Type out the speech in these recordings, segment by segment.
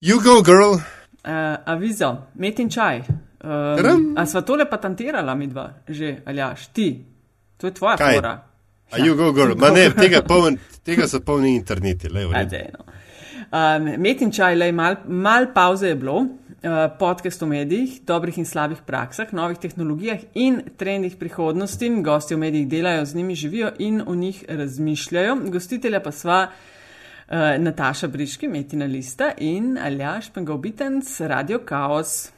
You go, girl. Uh, avizo, met in čaj. Um, a sva tole patentirala, mi dva, že, ali jaš, ti, to je tvoja Kaj? fora. A you go, girl. Ma ne, tega, poln, tega so polni interneti. Le, v redu. Um, met in čaj, le mal, mal pauze je bilo, uh, podcast o medijih, dobrih in slabih praksah, novih tehnologijah in trendih prihodnosti. Gosti v medijih delajo, z njimi živijo in o njih razmišljajo. Gostitelja pa sva. Uh, Nataša Briški, Metina Lista in Aljaš Pengovitenc, Radio Chaos.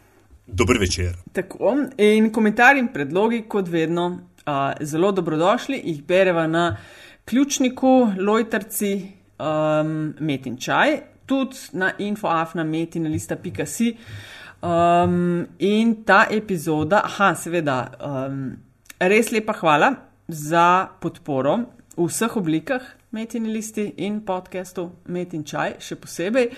Dober večer. Tako, in komentarji in predlogi, kot vedno, uh, zelo dobrodošli, jih bereva na ključniku, lojterci, um, metin čaj, tudi na infoafna metina lista.si. Um, in ta epizoda, aha, seveda, um, res lepa hvala za podporo v vseh oblikah. Metini listi in podcastu Metin čaj, še posebej.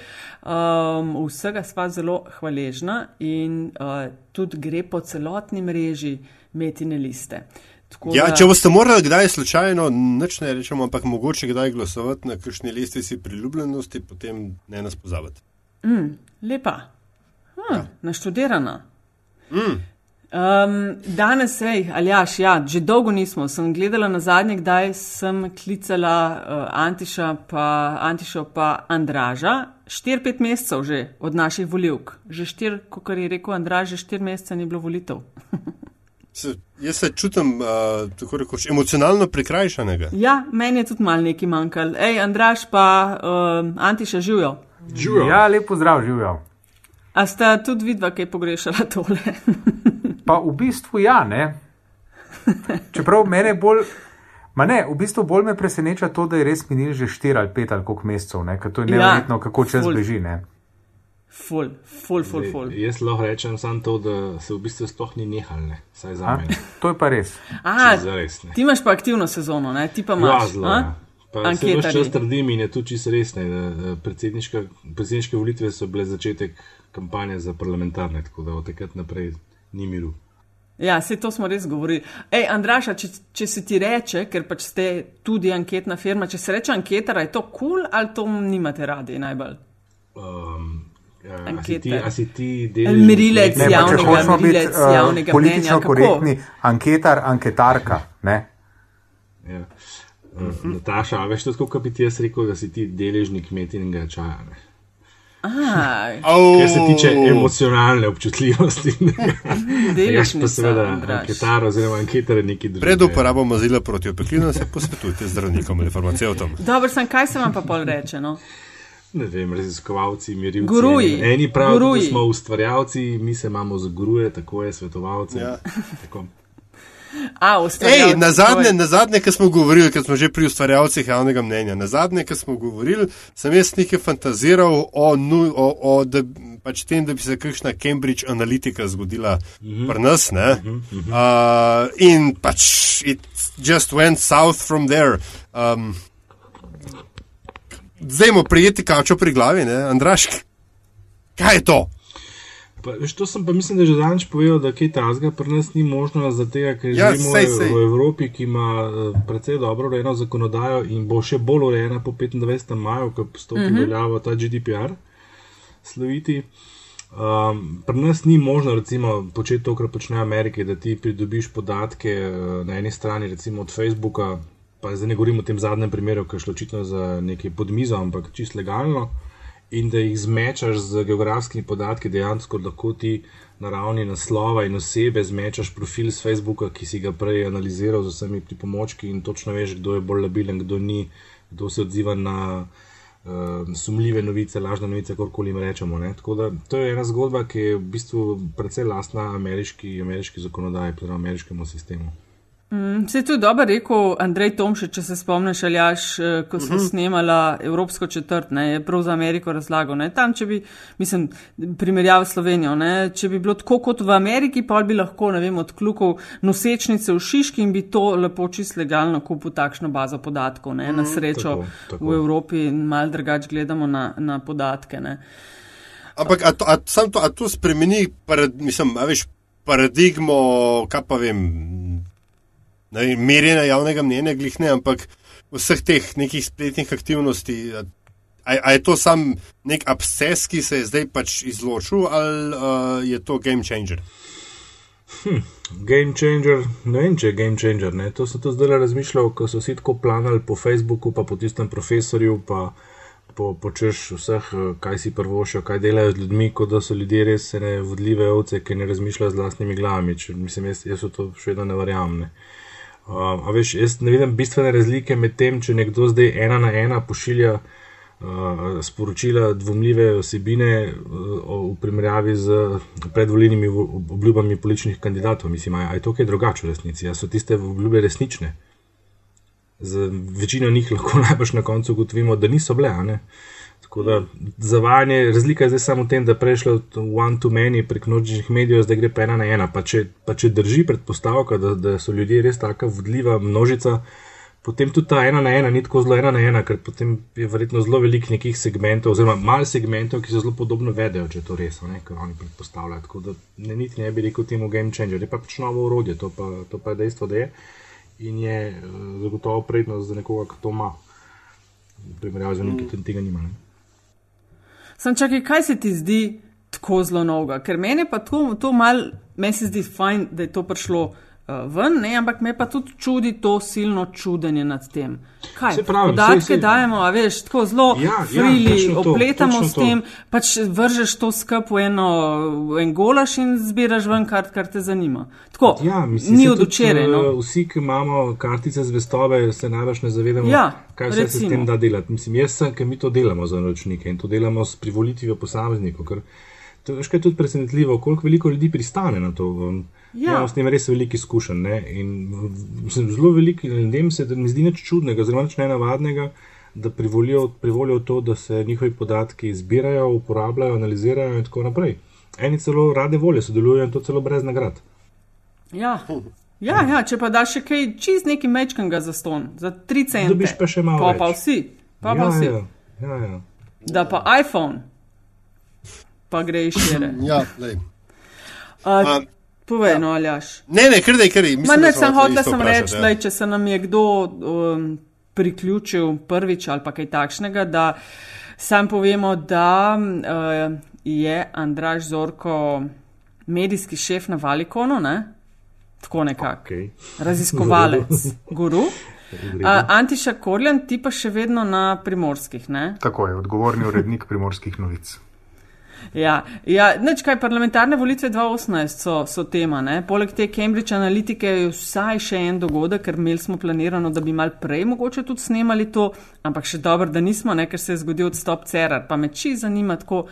Um, vsega sva zelo hvaležna in uh, tudi gre po celotni mreži Metine liste. Tako Ja, da- če boste morali kdaj slučajno, nič ne rečemo, ampak mogoče kdaj glasovati na kakšni lestvici priljubljenosti, potem ne nas pozabiti. Lepa, hm, ja. naštudirana. Mm. Um, danes, hej, Aljaš, ja, že dolgo nismo. Sem gledala na zadnje, kdaj sem klicala uh, Antiša, pa Antišo pa Andraža. 4-5 mesecev že od naših voljivk. Že 4, kot je rekel Andraž, že 4 mesece ni bilo volitev. Se, jaz se čutim uh, tako rekoč emocionalno prikrajšanega. Ja, meni je tudi mal neki manjkal. Ej, Andraž pa um, Antiša živijo. Živijo. Ja, lepo zdrav, živijo. A sta tudi vidva, kaj pogrešala tole? Pa v bistvu ja, ne. Čeprav mene bolj. Ma ne, v bistvu bolj me preseneča to, da je res minil že 4 ali 5 ali koliko mesecev, ne, ker to je Ja, neverjetno, kako čas ful. beži. Ne. Ful, ful, ful, ful. Jaz lahko rečem samo to, da se v bistvu sploh ni nehal, ne? saj za mene. To je pa res. A, Zares ne. ti imaš pa aktivno sezono, ne? ti pa Ja, imaš. zelo. a? ja. Pa se več čas trdim in je tu čisto resne. da, da Predsedniška, predsedniške volitve so bile začetek kampanje za parlamentarne, tako da od takrat naprej ni miru. Ja, se to smo res govorili. Ej, Andraša, če, če se ti reče, ker pač ste tudi anketna firma, če se reče anketar, je to kul cool, ali to nimate radi najbolj? Um, ja, a, si ti, ti Merilec Ne, pa javnega- biti merilec uh, javnega politično mnenja, kako? korektni, anketar, anketarka. Ne? Ja. Uh, Nataša, a veš, to je tako, kot bi ti jaz rekel, da si ti deležnik metinega čaja. Ne? Ah, Oh, Kar se tiče emocionalne občutljivosti. Deležnica, pa seveda anketar oziroma anketar neki drugi. Pred uporabo mazila proti opeklinam se posvetujte z zdravnikom ali farmacevtom. Dobro, sem kaj se vam pa pol reče, no? Ne vem, raziskovalci, merilci. Guruji, Eni- Eni pravijo, da smo ustvarjalci, mi se imamo za guruje, tako je svetovalce. Ja. Tako. A, Ej, na zadnje, je- na zadnje, ko smo govorili, ko smo že pri ustvarjalcih javnega mnenja, na zadnje, ko smo govorili, sem jaz nekaj fantaziral o, nu, o, o da, pač tem, da bi se kakšna Cambridge analitika zgodila pri nas. Ne? Uh, in pač it just went south from there. Um, zdaj mu prijeti kačo pri glavi, ne? Andraš, kaj je to? Pa, veš, to sem pa mislim, da že danes povedal, da kaj tasga pri nas ni možno, zato ker Ja, živimo sej, v- sej. v Evropi, ki ima eh, precej dobro urejeno zakonodajo in bo še bolj urejena po 25. maju, ko stopi uh -huh. veljavo ta GDPR sloviti. Um, pri nas ni možno recimo, početi to, kar počne Amerika, da ti pridobiš podatke eh, na eni strani recimo od Facebooka, pa zdaj ne govorim o tem zadnjem primeru, ki je šlo očitno za nekaj podmizo, ampak čist legalno in da jih zmečaš z geografskimi podatki, dejansko lahko ti na ravni naslova in osebe zmečaš profil z Facebooka, ki si ga prej analiziral z vsemi pripomočki in točno veš, kdo je bolj labilen, kdo ni, kdo se odziva na uh, sumljive novice, lažne novice, kakorkoli jim rečemo. Ne? Tako da to je ena zgodba, ki je v bistvu precej lastna ameriški, ameriški zakonodaji, oziroma ameriškemu sistemu. Se je tudi dobro rekel Andrej Tomšič, če se spomniš, Aljaš, eh, ko smo uh -huh. snemala Evropsko četrt, ne, je prav za Ameriko razlagal. Ne, tam, če bi, mislim, primerjava s Slovenijo, ne, če bi bilo tako kot v Ameriki, pa bi lahko, ne vem, odklukal nosečnice v Šiški in bi to lepo čist legalno kupil takšno bazo podatkov. Ne, na srečo tako, tako. v Evropi mal drugač gledamo na, na podatke. Ne. Ampak a to, a, to, a to spremeni, parad, mislim, a veš, paradigmo, kaj pa vem, ne vem, merjenja javnega mnenja, glih ne, ampak vseh teh nekih spletnih aktivnosti. A, A, je to sam nek absces, ki se je zdaj pač izločil, ali uh, je to game changer? Hm, game changer, ne vem, če je game changer. Ne? To sem to zdaj razmišljal, ko so vsi tako planali po Facebooku, pa po tistem profesorju, pa po, počeš vseh, eh, kaj si prvošijo, kaj delajo z ljudmi, kot da so ljudje res ne vodljive ovce, ki ne razmišljajo z vlastnimi glavami. Če, mislim, jaz, jaz v to še vedno ne verjamem. Uh, a veš, jaz ne vidim bistvene razlike med tem, če nekdo zdaj ena na ena pošilja uh, sporočila dvomljive osebine uh, v primerjavi z predvoljenimi obljubami političnih kandidatov. Mislim, a je to kaj drugače v resnici? A so tiste obljube resnične? Z večino njih lahko najbrž na koncu ugotovimo, da niso bile. Ne? Tako da zavajanje, razlika je zdaj samo v tem, da prešlo od one to many prek nočnih medijev, zdaj gre pa ena na ena. Pa če, pa če drži predpostavka, da, da so ljudje res taka vodljiva množica, potem tudi ta ena na ena ni tako zelo ena na ena, ker potem je verjetno zelo velik nekih segmentov, oziroma malo segmentov, ki se zelo podobno vedejo, če to res, ne, kar oni predpostavljajo. Tako da ne, niti ne bi rekel temu game changer, je pa pač novo urodje, to pa, to pa je dejstvo, da je in je uh, zagotovo prednost za nekoga, ki to ima. Primerjavi z nekim, ki tega nima. Ne. Sam čakaj, kaj se ti zdi tako zelo noga? Ker meni pa to, to mal, meni se zdi fajn, da je to prišlo ven, ne? ampak me pa tudi čudi to silno čudenje nad tem. Kaj, pravi, podatke sej, sej. dajemo, a veš, tako zelo Ja, ja, frili, točno to, opletamo s tem, pač vržeš to skup v eno, v en golaš in zbiraš ven, kar, kar te zanima. Tako, Ja, mislim, ni od včeraj. No. eh, Vsi, ki imamo kartice zvestobe, se največ ne zavedamo, Ja, kaj vse se s recimo. tem da delati. Mislim, jaz sem, ker mi to delamo za naročnike in to delamo s privolitvijo posameznikov. Ker to je tudi presenetljivo, koliko veliko ljudi pristane na to. Ja. Imamo s tem res veliko izkušenj. ne, In zelo veliko ljudem se da mi zdi nič čudnega, zelo nič nenavadnega, da privolijo, privolijo to, da se njihovi podatki zbirajo, uporabljajo, analizirajo in tako naprej. Eni celo rade volje sodelujejo in to celo brez nagrad. Ja. Ja, ja, če pa daš še kaj čist neki mečkanga za ston, za 3 cente. Dobiš pa še malo Pa, pa vsi. Pa, pa ja, vsi. ja, ja, ja. Da pa iPhone, pa gre šire. Ja, lej. Uh, A, povej, no, aljaš. ne, ne, kar da je kar je. Ma ne, sem hotel hotel sem reči, da če se nam je kdo um, priključil prvič ali pa kaj takšnega, da sam povemo, da uh, je Andraš Zorko medijski šef na Valikonu, ne? Tako nekako. Okay. Raziskovalec, guru. Uh, Antiša Korjan, ti pa še vedno na primorskih, ne? Tako je, odgovorni urednik primorskih novic. Ja, ja neč kaj, parlamentarne volitve 2018 so, so tema. Ne? Poleg te Cambridge analitike je vsaj še en dogodek, ker imeli smo planirano, da bi mal prej mogoče tudi snemali to, ampak še dobro, da nismo, ne? ker se je zgodil odstop Cerar. Pa me či zanima tako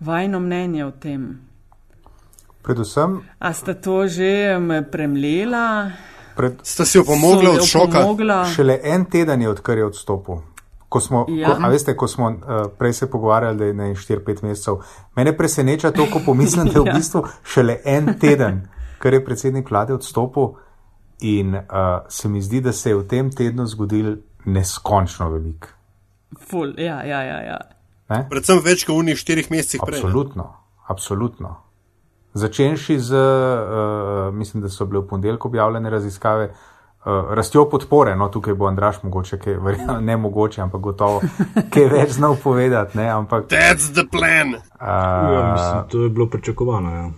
vajno mnenje o tem. Predvsem, A sta to že me premlela? pred, Sta si jo pomogla od šoka? Šele en teden je, odkar je odstopil. Ko smo, Ja. ko, a veste, ko smo uh, prej se pogovarjali, da je ne 4-5 mesecev, mene preseneča to, ko pomislim, da je v Ja. bistvu šele en teden, kar je predsednik vlade odstopil, in uh, se mi zdi, da se je v tem tednu zgodil neskončno velik. Ful, ja, ja, ja. ja. Ne? Predvsem več kot v unih štirih mesecih prej. ne. Absolutno, absolutno. Začenši z, uh, mislim, da so bile v ponedeljek objavljene raziskave, uh, rastjo podpore, no tukaj bo Andraš mogoče, kaj, verjamem, ne mogoče, ampak gotovo, kaj več znal povedati, ne, ampak. That's the plan. Ja, Uh, mislim, to je bilo pričakovano. Ja.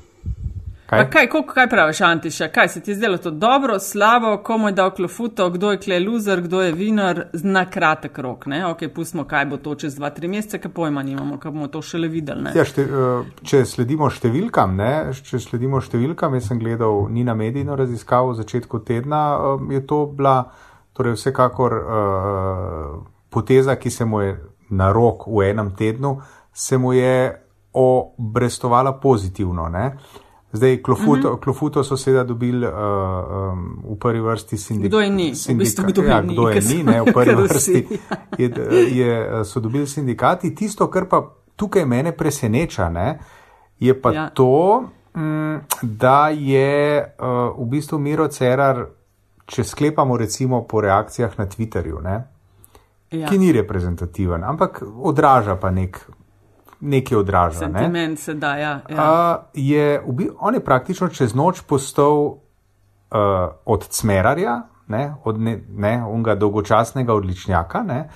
Pa kaj? kaj, koliko, kaj praviš, Antiša? Kaj se ti je zdelo to dobro, slabo, komu je dal klofuto, kdo je kle loser, kdo je vinar, na kratek rok, ne? Ok, pustimo, kaj bo to čez 2-3 mesece, kaj pojma nimamo, kaj bomo to šele videli, ne? Ja, šte, uh, če sledimo številkam, ne, če sledimo številkam, jaz sem gledal Nina Medijino raziskavo v začetku tedna, um, je to bila torej vsekakor uh, poteza, ki se mu je na rok v enem tednu, se mu je obrestovala pozitivno. Ne. Zdaj, klofuto, mm -hmm. klofuto so seveda dobili uh, um, v prvi vrsti sindikati. Kdo je ni? V bistvu, kdo ja, kdo je ni, ne, v prvi vrsti je, je, so dobili sindikati. Tisto, kar pa tukaj mene preseneča, ne, je pa Ja. to, mm, da je uh, v bistvu Miro Cerar, če sklepamo recimo po reakcijah na Twitterju, ne, Ja. ki ni reprezentativen, ampak odraža pa nek, nekaj odraža. Ne. Sentiment se da, ja. ja. Uh, je, on je praktično čez noč postal uh, od Cmerarja, ne, od ne, ne, unga dolgočasnega odličnjaka, ne,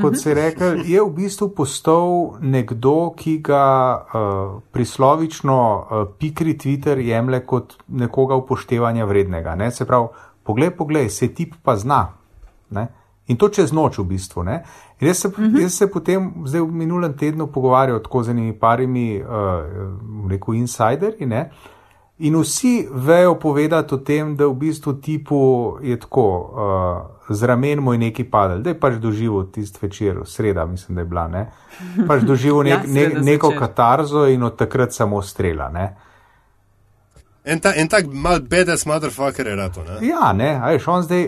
kot se je rekel, je v bistvu postal nekdo, ki ga uh, prislovično uh, pikri Twitter jemlje kot nekoga upoštevanja vrednega. Ne? Se pravi, poglej, poglej, se tip pa zna. Ne? In to čez noč v bistvu. Jaz se, uh -huh. jaz se potem zdaj v minulem tednu pogovarjal tako z enimi parimi, uh, rekel, insiderji. Uh, In vsi vejo povedati o tem, da v bistvu tipu je tako, uh, z ramen mu je neki padel, da je pač doživel tisti večer, sreda, mislim, da je bila, ne? pač doživel nek, ja, ne, neko zvečer. katarzo in od takrat samo strela. Ne? En, ta, en tak mal bedes motherfucker je rato. Ne? Ja, ne, ajš on zdaj,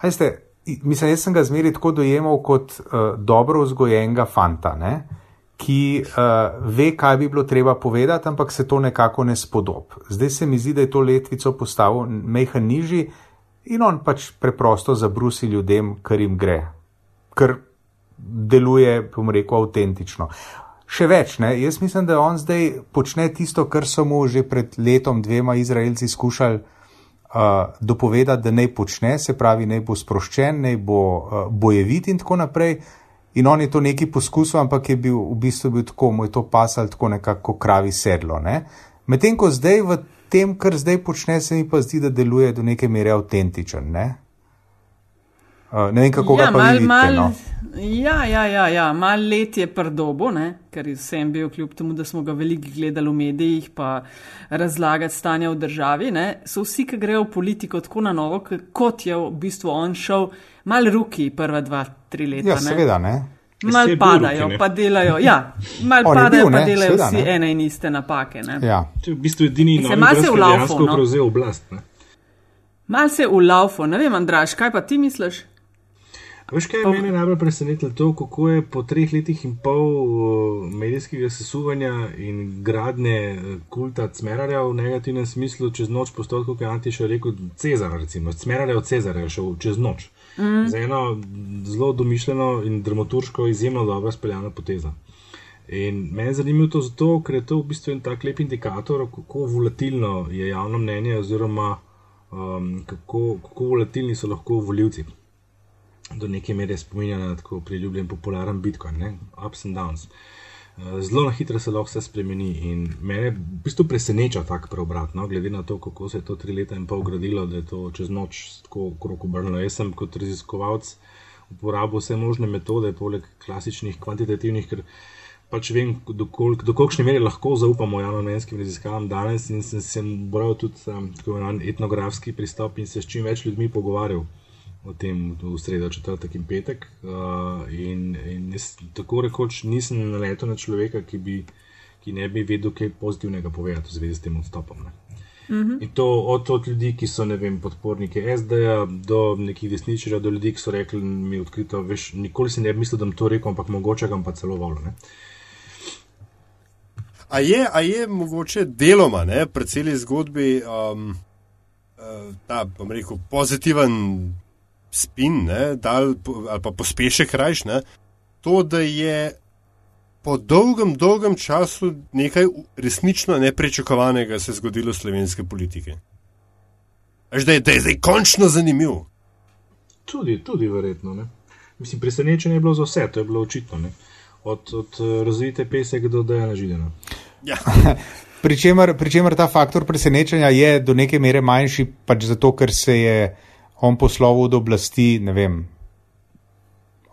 ajste, mislim, jaz sem ga zmeri tako dojemal kot uh, dobro vzgojenega fanta. Ne? ki uh, ve, kaj bi bilo treba povedati, ampak se to nekako ne spodob. Zdaj se mi zdi, da je to letvico postavil mehan nižji in on pač preprosto zabrusi ljudem, kar jim gre, kar deluje, bom rekel, avtentično. Še več, ne? jaz mislim, da on zdaj počne tisto, kar so mu že pred letom dvema Izraelci skušali dopovedati, da naj počne, se pravi, naj bo sproščen, naj bo uh, bojevit in tako naprej. In on je to neki poskusil, ampak je bil v bistvu bil tako, mu je to pasal tako nekako kravi sedlo. Ne? Medtem ko zdaj v tem, kar zdaj počne, se mi pa zdi, da deluje do neke mere avtentičen. Ne, uh, ne vem, kako ja, ga pa mal, vidite, mal, no? Ja, ja, ja, ja. mal let je prdobo, ne? ker sem bil kljub temu, da smo ga veliko gledali v medijih, pa razlagati stanje v državi. Ne? So vsi, ki grejo v politiko tako na novo, kot je v bistvu on šel, mal ruki prva dva tri leta. Ja, seveda, ne. Mal padajo, pa delajo, ja, mal padajo, bil, pa delajo seveda, vsi ne. ene in iste napake. Ja. V bistvu edini, ki je lahko prevzel oblast. Ne. Mal se v laufu, ne vem, Andraš, kaj pa ti misliš? Veš, kaj je meni najbolj presenetilo? To, kako je po treh letih in pol medijskega sesuvanja in gradnje uh, kulta Cmerarja v negativnem smislu čez noč postal, kot je Antiš rekel, Cezar, recimo, Cmerarja od Cezarja šel čez noč. Mm. Za eno zelo domišljeno in dramaturško izjemno dobro speljano potezo. In meni je zanimivo to zato, ker je to v bistvu en tak lep indikator, kako volatilno je javno mnenje, oziroma um, kako, kako volatilni so lahko voljivci. Do neke mere spominja na tako priljubljen popularen Bitcoin, ne? ups and downs. Zelo na hitro se lahko vse spremeni in me v bistvu preseneča tak preobrat, no? glede na to, kako se je to tri leta in pol gradilo, da je to čez noč tako krok obrnilo. Jaz sem kot raziskovalec uporabil vse možne metode, poleg klasičnih kvantitativnih, ker pač vem, do, kakšne mere lahko zaupamo javnomenskim raziskavam danes in sem se moral tudi um, etnografski pristop in se s čim več ljudmi pogovarjal o tem v sredo, četrtek in petek. Uh, in, in jaz tako rekoč nisem naletel na človeka, ki, bi, ki ne bi vedel kaj pozitivnega povedati v zvezi s tem odstopom. Ne. Mhm. In to od, od ljudi, ki so vem, podporniki SD-ja, do nekih desničarjev, do ljudi, ki so rekli mi odkrito, veš, nikoli si ne bi mislil, da bom to rekel, ampak mogoče ga pa celo volil. A je, a je mogoče deloma, ne, pri celi zgodbi, um, uh, ta, bom rekel, pozitiven spin, ne, dal, ali pa pospešek rajš, ne, to, da je po dolgem, dolgem času nekaj resnično neprečakovanega se zgodilo v slovenski politiki. Až da je, da je zdaj končno zanimiv. Tudi, tudi verjetno. Ne. Mislim, presenečenje je bilo za vse, to je bilo očitno. Ne. Od, od eh, razvite pesek do dejanja židena. Ja. Pričemer, pričemer ta faktor presenečenja je do neke mere manjši, pač zato, ker se je on posloval od oblasti, ne vem,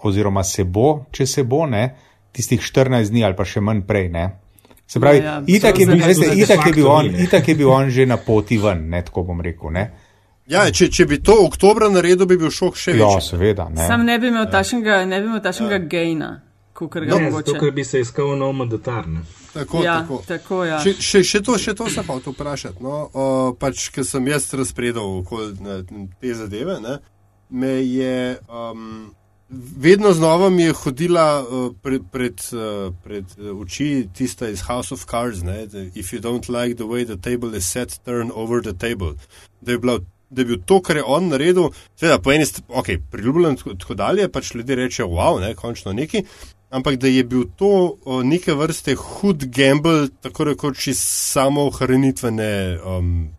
oziroma se bo, če se bo, ne, tistih 14 dni ali pa še manj prej. Ne. Se pravi, ja, ja, itak, je bil, veste, itak, je bil on, itak je bil on že na poti ven, ne, tako bom rekel. Ne. Ja, če, če bi to oktober naredil, bi bil šok še več. Ja, seveda. Ne. Sam ne bi imel ja. tašnega ja. gejna, kot ga mogoče. Zato, ker bi se iskal nov mandatar. Ne. Tako, ja, tako. tako ja. še, še, še to, še to sem pa hotel vprašati. No, o, pač, ker sem jaz razpredal te zadeve, ne, me je um, vedno znova mi je hodila uh, pred, pred, uh, pred oči tista iz House of Cards. Ne, if you don't like the way the table is set, turn over the table. Da je, bila, da je bil to, kar je on naredil, seveda po eni strani, ok, priljubljen tako dalje, pač ljudje rečejo, wow, ne, končno neki ampak da je bil to neke vrste hud gamble, tako rekoč iz samo ohranitvene, um,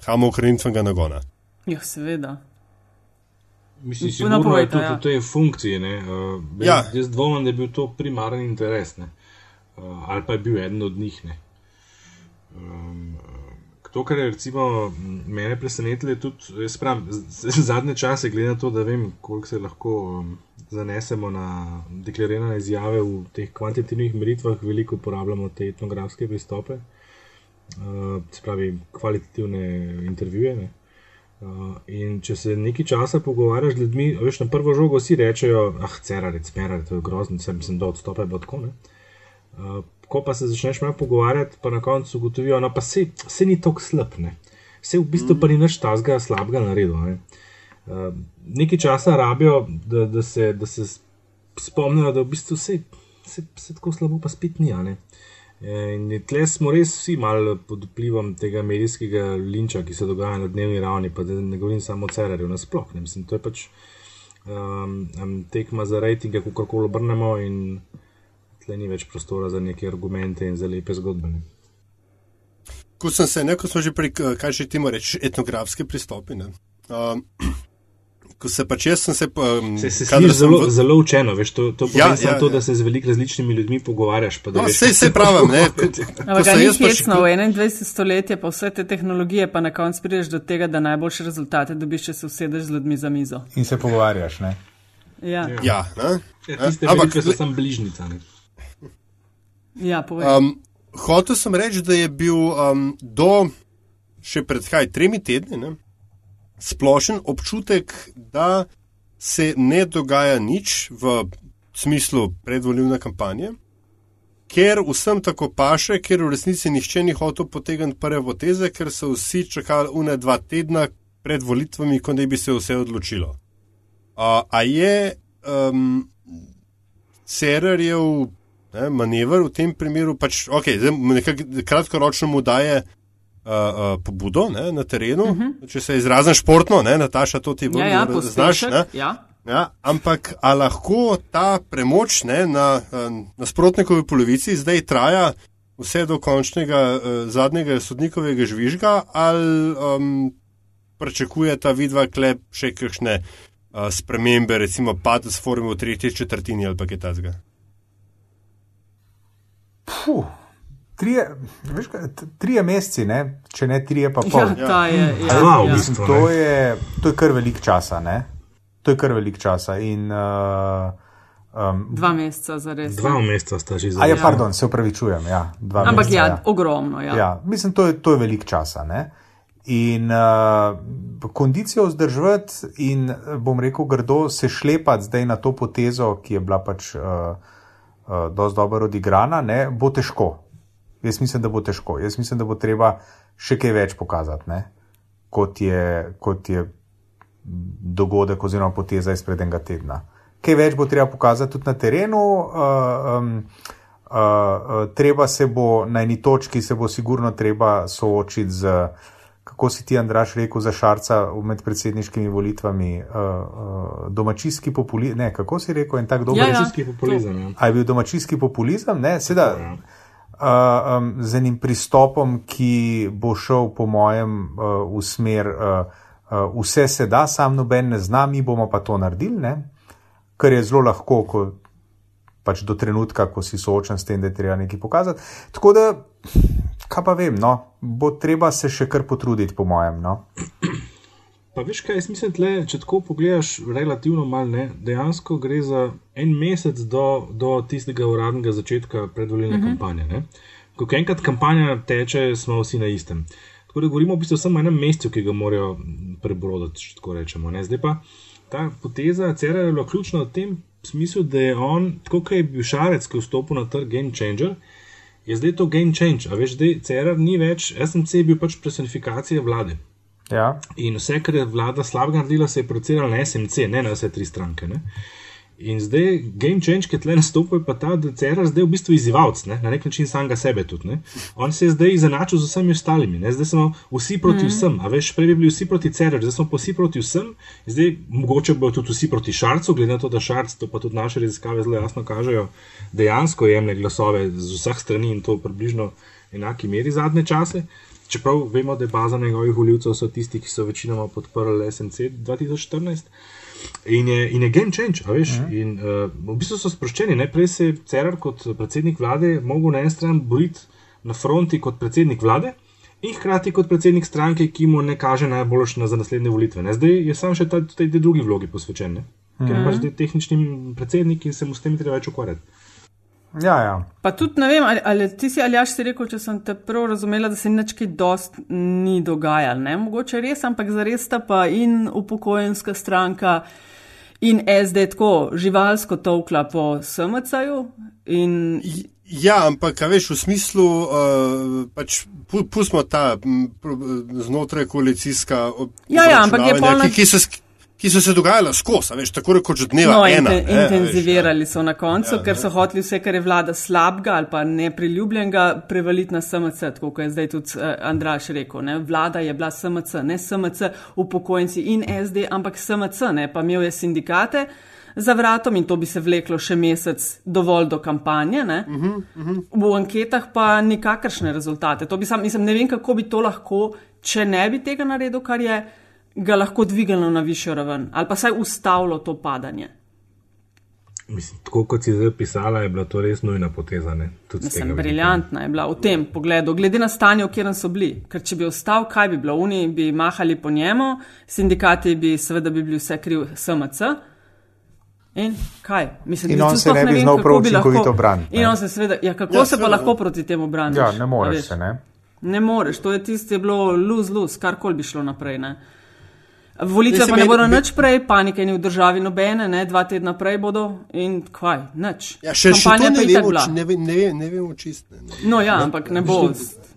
samo ohranitvenega nagona. Ja, seveda. Mislim, No, sigurno je povejte, tudi ja. v tej funkciji. ne, Uh, Ja. jaz, jaz dvomim, da je bil to primaren interes, ne, uh, ali pa je bil eden od njih. Ne. Um, to, kar je recimo mene presenetilo, je tudi, jaz pravim, zadnje čase, glede na to, da vem, koliko se lahko um, zanesemo na deklarirane izjave v teh kvantitativnih meritvah, veliko uporabljamo te etnografske pristope, uh, se pravi kvalitativne intervjuje. Ne. Uh, in če se nekaj časa pogovarjaš z ljudmi, veš, na prvo žogo vsi rečejo, ah, cerarec, merarec, to je grozno, sem, sem do odstopa, bilo tako. Ne? Uh, ko pa se začneš malo pogovarjati, pa na koncu ugotovijo, no pa se, se ni tako slab, ne. Se v bistvu pa ni nič tazga slabega naredil. Ne? Uh, nekaj časa rabijo, da, da, se, da se spomnijo, da v bistvu se, se, se tako slabo pa spet ni. ne. In tle smo res vsi malo pod vplivom tega medijskega linča, ki se dogaja na dnevni ravni, pa da ne govorim samo o Cererju, nasploh. Ne. Mislim, to je pač um, tekma za rejtinge, kako koli obrnemo, in tle ni več prostora za neke argumente in za lepe zgodbe. Ne. Ko sem se, ne, ko smo že pri, k- kaj že temu reči, etnografski pristopi. Ne. Um, ko se pač jaz sem se. Um, Se, se slišiš zelo, v- zelo učeno, veš, to, to Ja, ja, to, ja. da se z veliko različnimi ljudmi pogovarjaš. pa da No, veš, sej se se pravim, ne. Ampak ni jaz pač- hecno, v 21. stoletje pa vse te tehnologije, pa na koncu prideš do tega, da najboljše rezultate dobiš, če se usedeš z ljudmi za mizo. In se pogovarjaš. Ne? Ja, ja. Ja, ne. Ja, tiste Ampak, so samo bližnjica. Ne. ja povej. Um, hotel sem reči, da je bil um, do še pred kaj tremi tedni ne, splošen občutek, da se ne dogaja nič v smislu predvoljivne kampanje, ker vsem tako paše, ker v resnici nihče ni hotel potegniti prve poteze, ker so vsi čakali une dva tedna pred volitvami, ko ne bi se vse odločilo. Uh, a je um, Cererjev ne, manever v tem primeru, pač, okay, zdaj nekako kratkoročno mu daje uh, pobudo ne, na terenu, uh -huh. če se izrazim športno, ne, Nataša, to ti bo Ja, ja, znaš. Ne. Ja. ja, ampak a lahko ta premoč ne, na uh, nasprotnikovi polovici zdaj traja vse do končnega uh, zadnjega sodnikovega žvižga, ali um, pričakuje ta vidva klep še kakšne uh, spremembe, recimo padec forme v tretji četrtini ali pa kaj takega. Puh, trije, veš, trije meseci, ne? če ne trije, pa pol. Ja, ta je. Ja, ja. mislim, Mislim, to, je, to je kar velik časa. Ne? To je kar velik časa. In, uh, um, Dva meseca za res. Dva meseca sta že a zelo. je, pardon, se upravičujem. Ja, Ampak meseca, ja, ogromno. Ja. Ja, mislim, to je, to je velik časa. Ne? In uh, kondicijo vzdrževati, in eh, bom rekel, grdo se šlepati zdaj na to potezo, ki je bila pač uh, uh, dosti dobro odigrana, ne, bo težko. Jaz mislim, da bo težko. Jaz mislim, da bo treba še kaj več pokazati, ne, kot, je, kot je dogodek oziroma poteza izpred enega tedna. Kaj več bo treba pokazati tudi na terenu. Uh, um, uh, uh, treba se bo na eni točki, se bo sigurno treba soočiti z, kako si ti, Andraš, rekel za Šarca med predsedniškimi volitvami, uh, uh, domačijski populizem. Ne, kako si rekel, en tak dober Ja, ja. Domačijski populizem. Ja. A je bil domačijski populizem? Ne, seveda. Ja. Uh, um, z enim pristopom, ki bo šel, po mojem, uh, v smer, uh, uh, vse se da, sam noben ne zna, mi bomo pa to naredili, ne? kar je zelo lahko, ko, pač do trenutka, ko si soočen s tem, da je treba nekaj pokazati. Tako da, kaj pa vem, no, bo treba se še kar potruditi, po mojem. No? Pa veš kaj, jaz mislim, tle, če tako pogledaš, relativno malo ne, dejansko gre za en mesec do, do tistega uradnega začetka predvoljene uh -huh. kampanje. Ne. Ko enkrat kampanja teče, smo vsi na istem. Tako da govorimo v bistvu samo o enem mesecu, ki ga morajo prebroditi, če tako rečemo. Ne. Zdaj pa ta poteza Cera je bila ključna v tem smislu, da je on, tako kot je bil Šarec, ki je vstopil na trg Game Changer, je zdaj to Game Change. A veš, zdaj Cera ni več, SMC je bil pač personifikacija vlade. Ja, In vse, kar je vlada slabega naredila, se je projiciralo na SMC, ne na vse tri stranke. Ne? In zdaj, game change, ki tle nastopa, je pa ta, da CR zdaj v bistvu izzivalc, ne? na nek način samega sebe tudi. Ne? On se je zdaj izenačil z vsemi ostalimi, ne? zdaj smo vsi proti mm. vsem, a veš, prej bi bili vsi proti CR, zdaj smo pa vsi proti vsem, zdaj mogoče bodo tudi vsi proti Šarcu, glede na to, da Šarc, to pa tudi naše raziskave zelo jasno kažejo, dejansko jemlje glasove z vseh strani in to približno enaki meri zadnje čase. Čeprav vemo, da je baza njegovih voljivcev so tisti, ki so večinoma podprli SNC 2014. In je, in je game change, a veš. Uh -huh. in, uh, v bistvu so sproščeni. Najprej se je Cerar kot predsednik vlade mogel na eni strani boriti na fronti kot predsednik vlade. In hkrati kot predsednik stranke, ki mu ne kaže najbolj za naslednje volitve. Ne? Zdaj je sam še ta, tej drugi vlogi posvečen, ne? ker je pač tehnični predsednik in se mu s tem treba več ukvarjati. Ja, ja. Pa tudi ne vem, ali, ali ti si ali jaš si rekel, če sem te prav razumela, da se nič kaj dost ni dogajalo. Ne? Mogoče res, ampak zares sta pa in upokojenska stranka in SD tako živalsko tovkla po SMC-ju. In... Ja, ampak veš v smislu, uh, pač pustimo ta m, znotraj koalicijska. Ja, ja, ampak je polno. Ki, ki so, ki so se dogajala skozi, veš, tako rekoč od dneva. No, ena, inten, ne, intenzivirali veš, so na koncu, ja, ker so hoteli vse, kar je vlada slabega ali pa nepriljubljenega, prevaliti na SMC, tako kot je zdaj tudi uh, Andraš rekel. Ne. Vlada je bila SMC, ne SMC upokojenci in SD, ampak SMC, ne, pa imel je sindikate. Za vratom in to bi se vleklo še mesec, dovolj do kampanje. Uh -huh, uh -huh. V anketah pa nikakršne rezultate. Sam, mislim, ne vem, kako bi to lahko, če ne bi tega naredil, kar je ga lahko dvignilo na višjo raven ali pa saj ustavilo to padanje. Mislim, tako kot si zdaj pisala, je bila to res nujna poteza. Mislim, briljantna je bila v tem pogledu, glede na stanje, v katerem so bili. Ker če bi ostal, kaj bi bilo? Oni bi mahali po njemu, sindikati bi seveda bi bili vse kriv SMC. In kaj? Mislim, in on se ne bi znal prav učinkovito braniti. In on se seveda, ja, kako ja, se pa lahko proti temu brani? Ja, ne moreš se, ne? Ne moreš, to je tisto, je bilo lose-lose, karkoli bi šlo naprej. Ne? Volitve pa ne bodo nič prej, panike ni v državi nobene, ne, dva tedna prej bodo in kvaj, nič. Ja, še še ne vemo, ne, ne, ne vemo čisto. No ja, ampak ne bo.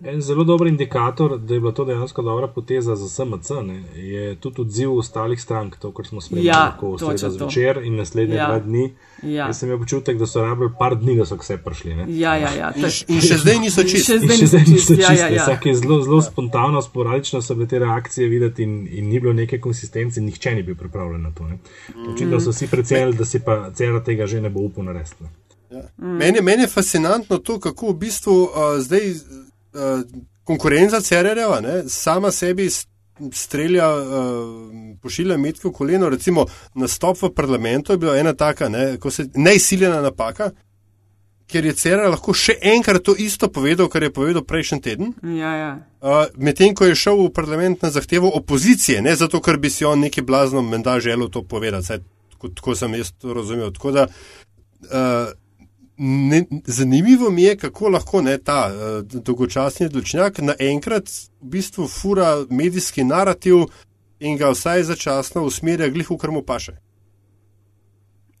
En zelo dober indikator, da je bila to dejansko dobra poteza za SMC, ne, je tudi odziv ostalih strank, to, kar smo spremljali ja, lahko vse zvečer in naslednje ja. dva dni. Ja. Jaz sem imel občutek, da so rabili par dni, da so vse prišli. Ne. Ja, ja, ja. In, in še zdaj niso čisti. Še zdaj niso čisti. Ja, ja, ja. Vsak je zelo, zelo spontano, sporadično so bile te reakcije videti in, in ni bilo neke konsistence, nihče ni bil pripravljen na to. Očitno mm. so vsi precenili, da si pa cela tega že ne bo upal narediti. Ja. Mm. Meni, meni je fascinantno to, kako v bistvu uh, zdaj konkurenca Cerereva sama sebi strelja, uh, pošilja metke v koleno. Recimo nastop v parlamentu je bila ena taka ne, neizsiljena napaka. Ker je Cerar lahko še enkrat to isto povedal, kar je povedal prejšnji teden. Ja, ja. uh, Medtem ko je šel v parlament na zahtevo opozicije, ne zato, ker bi si on neki blazno menda želel to povedati, Saj, tako, tako sem jaz to razumel. Tako da, uh, ne, zanimivo mi je, kako lahko ne, ta uh, dolgočasni odločnjak naenkrat v bistvu fura medijski narativ in ga vsaj začasno usmerja glih v krmo paše.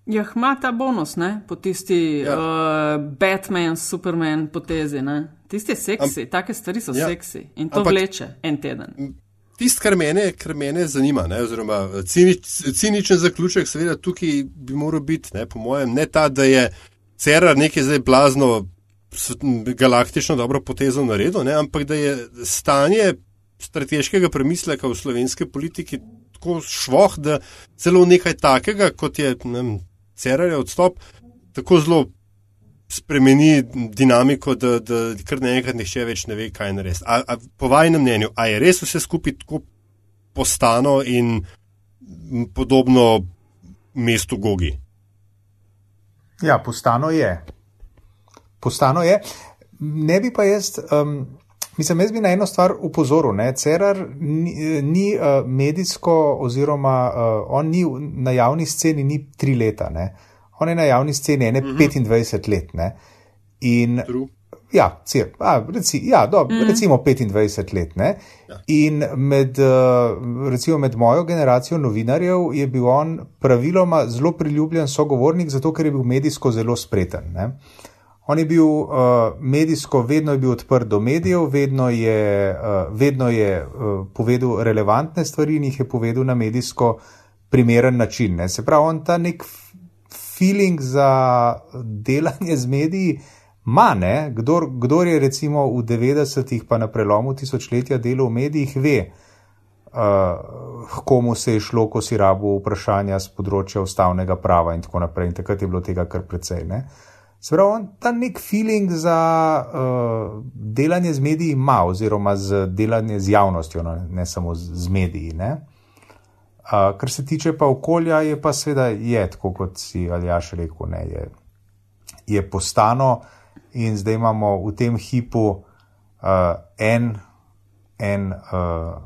Ja, ima ta bonus, ne? po tisti ja. uh, Batman, Superman potezi. Ne? Tisti je seksi, Am, take stvari so ja. seksi in to Ampak, vleče en teden. Tisto, kar mene, kar mene zanima, ne, oziroma cinič, ciničen zaključek, seveda tukaj bi moral biti, ne, po mojem, ne ta, da je Cerar nekaj zdaj blazno, galaktično dobro potezo naredil, ne? ampak da je stanje strateškega premisleka v slovenski politiki tako švoh, da celo nekaj takega, kot je Cerar je odstop, tako zelo spremeni dinamiko, da, da kar naenkrat nihče več ne ve, kaj narediti. Po vajnem mnenju, a je res vse skupaj tako postano in podobno mestu Gogi? Ja, postano je. Postano je. Ne bi pa jaz, um, mislim, jaz bi na eno stvar upozoril. Ne? Cerar ni, ni uh, medijsko, oziroma uh, on ni na javni sceni ni tri leta, ne? on je na javni sceni ene mm -hmm. 25 let. Ne? In True. Ja, cir, a, reci, ja do, mm. recimo 25 let. Ja. In med, eh, recimo med mojo generacijo novinarjev je bil on praviloma zelo priljubljen sogovornik, zato ker je bil medijsko zelo spreten. Ne. On je bil uh, medijsko, vedno je bil odprt do medijev, vedno je, uh, vedno je uh, povedal relevantne stvari in jih je povedal na medijsko primeren način. Ne. Se pravi, on ta nek feeling za delanje z mediji Ma ne, kdor, kdor je recimo v 90-ih pa na prelomu tisočletja delal v medijih, ve, uh, komu se je šlo, ko si rabo vprašanja z področja ustavnega prava in tako naprej. In takrat je bilo tega kar precej. Ne? Sprav, on ta nek feeling za uh, delanje z mediji ima, oziroma z delanje z javnostjo, no, ne samo z, z mediji. Uh, kar se tiče pa okolja, je pa seveda je, tako kot si Aljaš rekel, ne, je, je postano in zdaj imamo v tem hipu uh, en, en uh,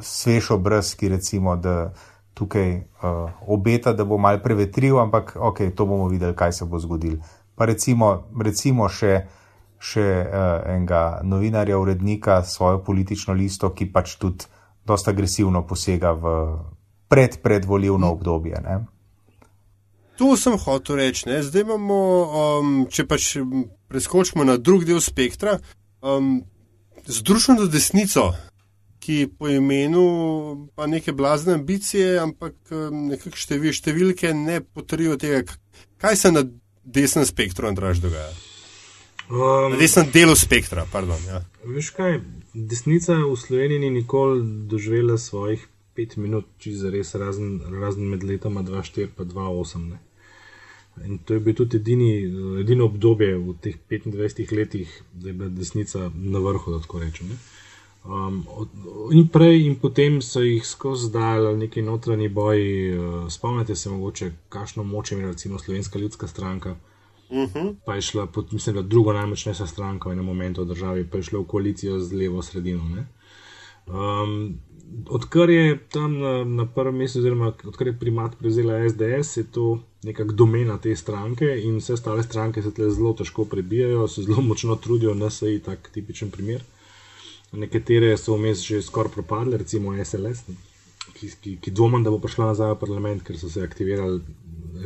svež obraz, ki recimo, da tukaj uh, obeta, da bo mal prevetril, ampak ok, to bomo videli, kaj se bo zgodilo. Pa recimo, recimo še, še uh, enega novinarja, urednika, svojo politično listo, ki pač tudi dosta agresivno posega v pred, predvoljivno obdobje. Ne? To sem hotel reči. Ne? Zdaj imamo, um, če pač preskočimo na drug del spektra, um, združeno desnico, ki po imenu pa neke blazne ambicije, ampak um, nekakšne števil, številke ne potrjujejo tega, kaj se na desnem spektru Andraž dogaja. Um, na desnem delu spektra, pardon. Ja. Veš kaj, desnica v Sloveniji ni nikoli doživela svojih pet minut, če za res razen, razen med letoma 2-4 in 2-8. In to je bil tudi edini, edino obdobje v teh 25 letih, da je bila desnica na vrhu, da tako rečem. Ne? Um, od, in prej, in potem so jih skozi dali neki notranji boji. Uh, spomnite se, mogoče, kakšno moč ima recimo Slovenska ljudska stranka. Uh Mhm. -huh. Pa je šla, pod, mislim, da druga najmočnejša stranka v enem momentu v državi, pa je šla v koalicijo z levo sredino. Um, odkar je tam na, na prvem mestu, oziroma odkar je primat prevzela SDS, je to nekakšna domena te stranke in vse ostale stranke se tle zelo težko prebijajo, se zelo močno trudijo, se je tak tipičen primer. Nekatere so vmes že skoraj propadle, recimo SLS, ki, ki, ki dvomim, da bo prišla nazaj v parlament, ker so se aktivirali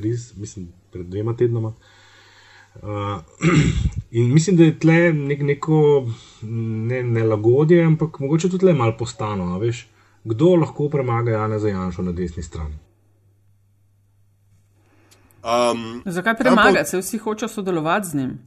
res, mislim, pred dvema tednoma. Uh, in mislim, da je tle nek, neko ne, nelagodje, ampak mogoče tudi le malo postano. Veš, kdo lahko premaga Jana Zajanša na desni strani? Um, Zakaj premagati, se vsi hočejo sodelovati z njim?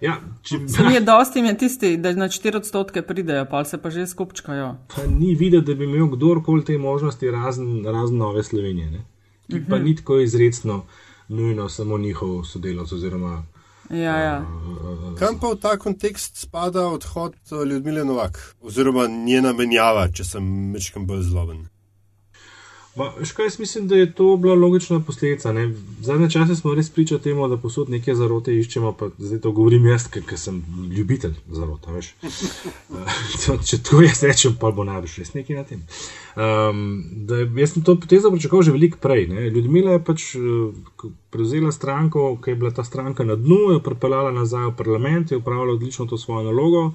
Ja, če Mi je dosti in tisti, da na 4 odstotke pridejo, pa se pa že skupčkajo. Pa ni videti, da bi imel kdorkoli te možnosti, razen, razen nove Slovenije. Ne? Ki uh -huh. pa ni tako izredno nujno samo njihov sodelavec. Oziroma, Ja, ja. uh, kam pa v ta kontekst spada odhod Ljudmile Novak, oziroma njena menjava, če sem mečkam bolj zloben? Škaj, jaz mislim, da je to bila logična posledica. Ne? Zadnje čase smo res priča temu, da posod neke zarote iščemo, pa zdaj to govorim jaz, ker, ker sem ljubitelj zarota. Če to jaz rečem, pa bo najbrž res nekaj na tem. Um, da, jaz sem to potezo pričakoval že veliko prej. Ne? Ljudmila je pač prevzela stranko, ki je bila ta stranka na dnu, jo pripeljala nazaj v parlament, je upravila odlično to svojo nalogo.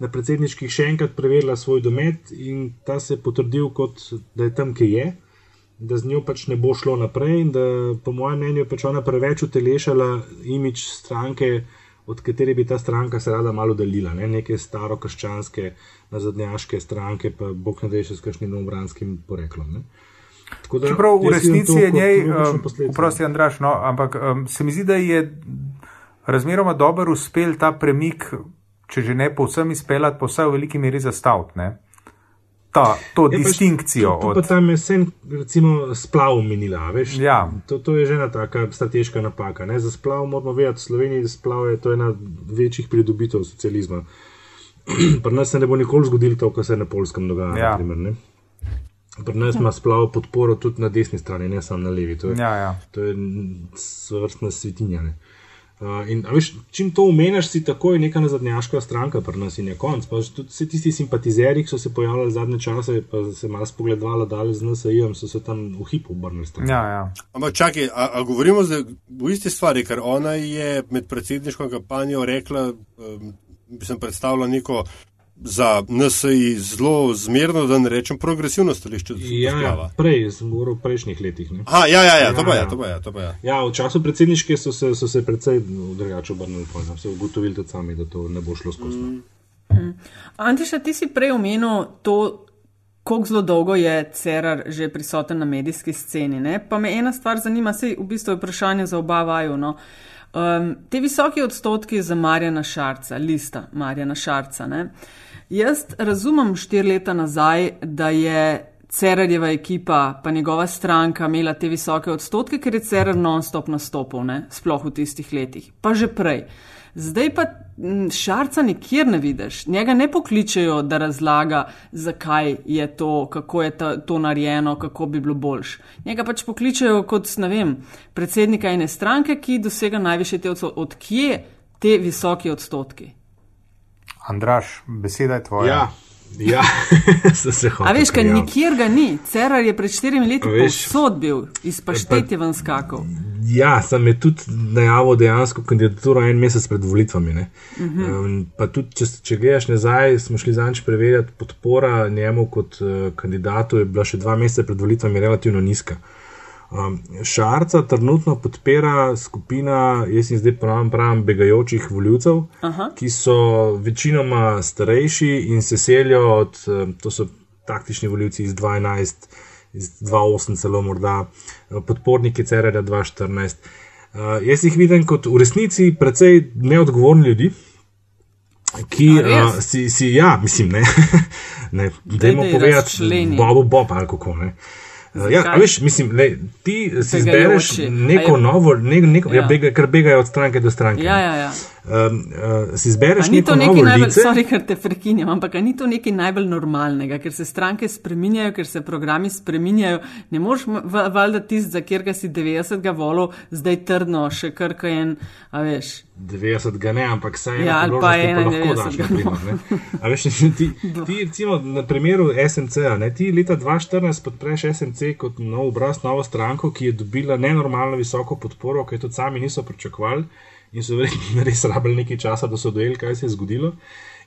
Na predsedniških še enkrat preverila svoj domet in ta se je potrdil, kot da je tam, ki je da z njo pač ne bo šlo naprej, in da, po mojem mnenju, je pač ona preveč utelešala imič stranke, od katere bi ta stranka se rada malo delila, ne? neke staro-krščanske, nazadnjaške stranke, pa bog ne ve še s kakšnim obranskim poreklom. Ne? Da, Čeprav v resnici je njej, vprosti Andraš, no, ampak um, se mi zdi, da je razmeroma dober uspel ta premik, če že ne povsem izpeljati, pa vsaj v veliki meri zastaviti ta, to je distinkcijo. Pa, od... pa tam je vse, recimo, splav minila, veš? Ja. To, to je že ena taka strateška napaka. Ne? Za splav moramo vedeti, v Sloveniji splav je to ena večjih pridobitev socializma. Pri nas se ne bo nikoli zgodilo to, kar se na polskem dogaja. Ja. Naprimer, Pri nas ima splav podporo tudi na desni strani, ne samo na levi. To je, ja, ja. to je vrstna svetinja. Ne? Uh, in, veš, čim to umeniš, si takoj neka nazadnjaška stranka, pri nas in je konc. Pa tudi vsi tisti simpatizeri, ki so se pojavljali zadnje čase, pa se malo spogledovali dalje z NSA-jem, so se tam v hipu obrnili. Ja, ja. Ampak čakaj, a, a govorimo zdaj v isti stvari, ker ona je med predsedniško kampanjo rekla, um, bi sem predstavljala neko za NSA-ji zelo zmerno, da ne rečem progresivno stališče. Ja, ja, prej, sem govoril v prejšnjih letih. Ne? Aha, ja, ja, ja, to pa je, to pa je. To pa je. Ja, v času predsedniške so se, so se predvsej drugače obrnili, pa so ugotovili tudi sami, da to ne bo šlo skozi. Mm. Mm. Antiša, ti si prej omenil to, koliko zelo dolgo je Cerar že prisoten na medijski sceni. Ne? Pa me ena stvar zanima, se v bistvu je vprašanje za oba vaju. No? Um, te visoke odstotki za Marjana Šarca, lista Marjana Šarca. Ne? Jaz razumem štiri leta nazaj, da je Cerarjeva ekipa, pa njegova stranka imela te visoke odstotke, ker je Cerar non-stop nastopil, ne? sploh v tistih letih, pa že prej. Zdaj pa šarca nikjer ne vidiš, njega ne pokličejo, da razlaga, zakaj je to, kako je ta, to narejeno, kako bi bilo boljš. Njega pač pokličejo kot, ne vem, predsednika ene stranke, ki dosega najviše te odstotke. Odkje te visoke odstotki? Andraš, beseda je tvoja. Ja. Ja, se se hoče. A veš, kaj nikjer ga ni. Cerar je pred štirimi leti povsod bil, iz paštete ven skakal. Ja, sem je tudi najavil dejansko kandidaturo en mesec pred volitvami. Uh -huh. um, pa tudi, če, če gledaš nazaj, smo šli zanč preverjati, podpora njemu kot uh, kandidatu je bila še dva meseca pred volitvami relativno nizka. Um, Šarca trenutno podpira skupina, jaz jim zdaj pravim, pravim begajočih voljivcev, ki so večinoma starejši in se selijo od, to so taktični voljivci iz 2011, iz 2008, celo morda podporniki CRD 2014. Uh, jaz jih vidim kot v resnici precej neodgovorni ljudi. Ki uh, si, si, ja, mislim, ne, ne, dajmo povedati, Bobo Bob ali kako ne. Uh, Ja, veš, mislim, le, ti si izbereš neko novo, ne, neko, ja. Ja, bega, kar begajo od stranke do stranke. Ja, ja, ja. Um, uh, si izbereš neko novo najbolj, sorry, ker te prekinjam, ampak ni to nekaj najbolj normalnega, ker se stranke spreminjajo, ker se programi spreminjajo. Ne moreš valjda tist, za kjer ga si 90 ga volil, zdaj trdno, še kar kaj en, a veš. 90 ga ne, ampak saj ja, ali pa je 91. Veš, ti, ti, recimo, na primeru ne, ti leta 2014 podpreš SNC kot nov obraz, novo stranko, ki je dobila nenormalno visoko podporo, ki jo tudi sami niso pričakovali in so res rabili nekaj časa, da so dojeli, kaj se je zgodilo.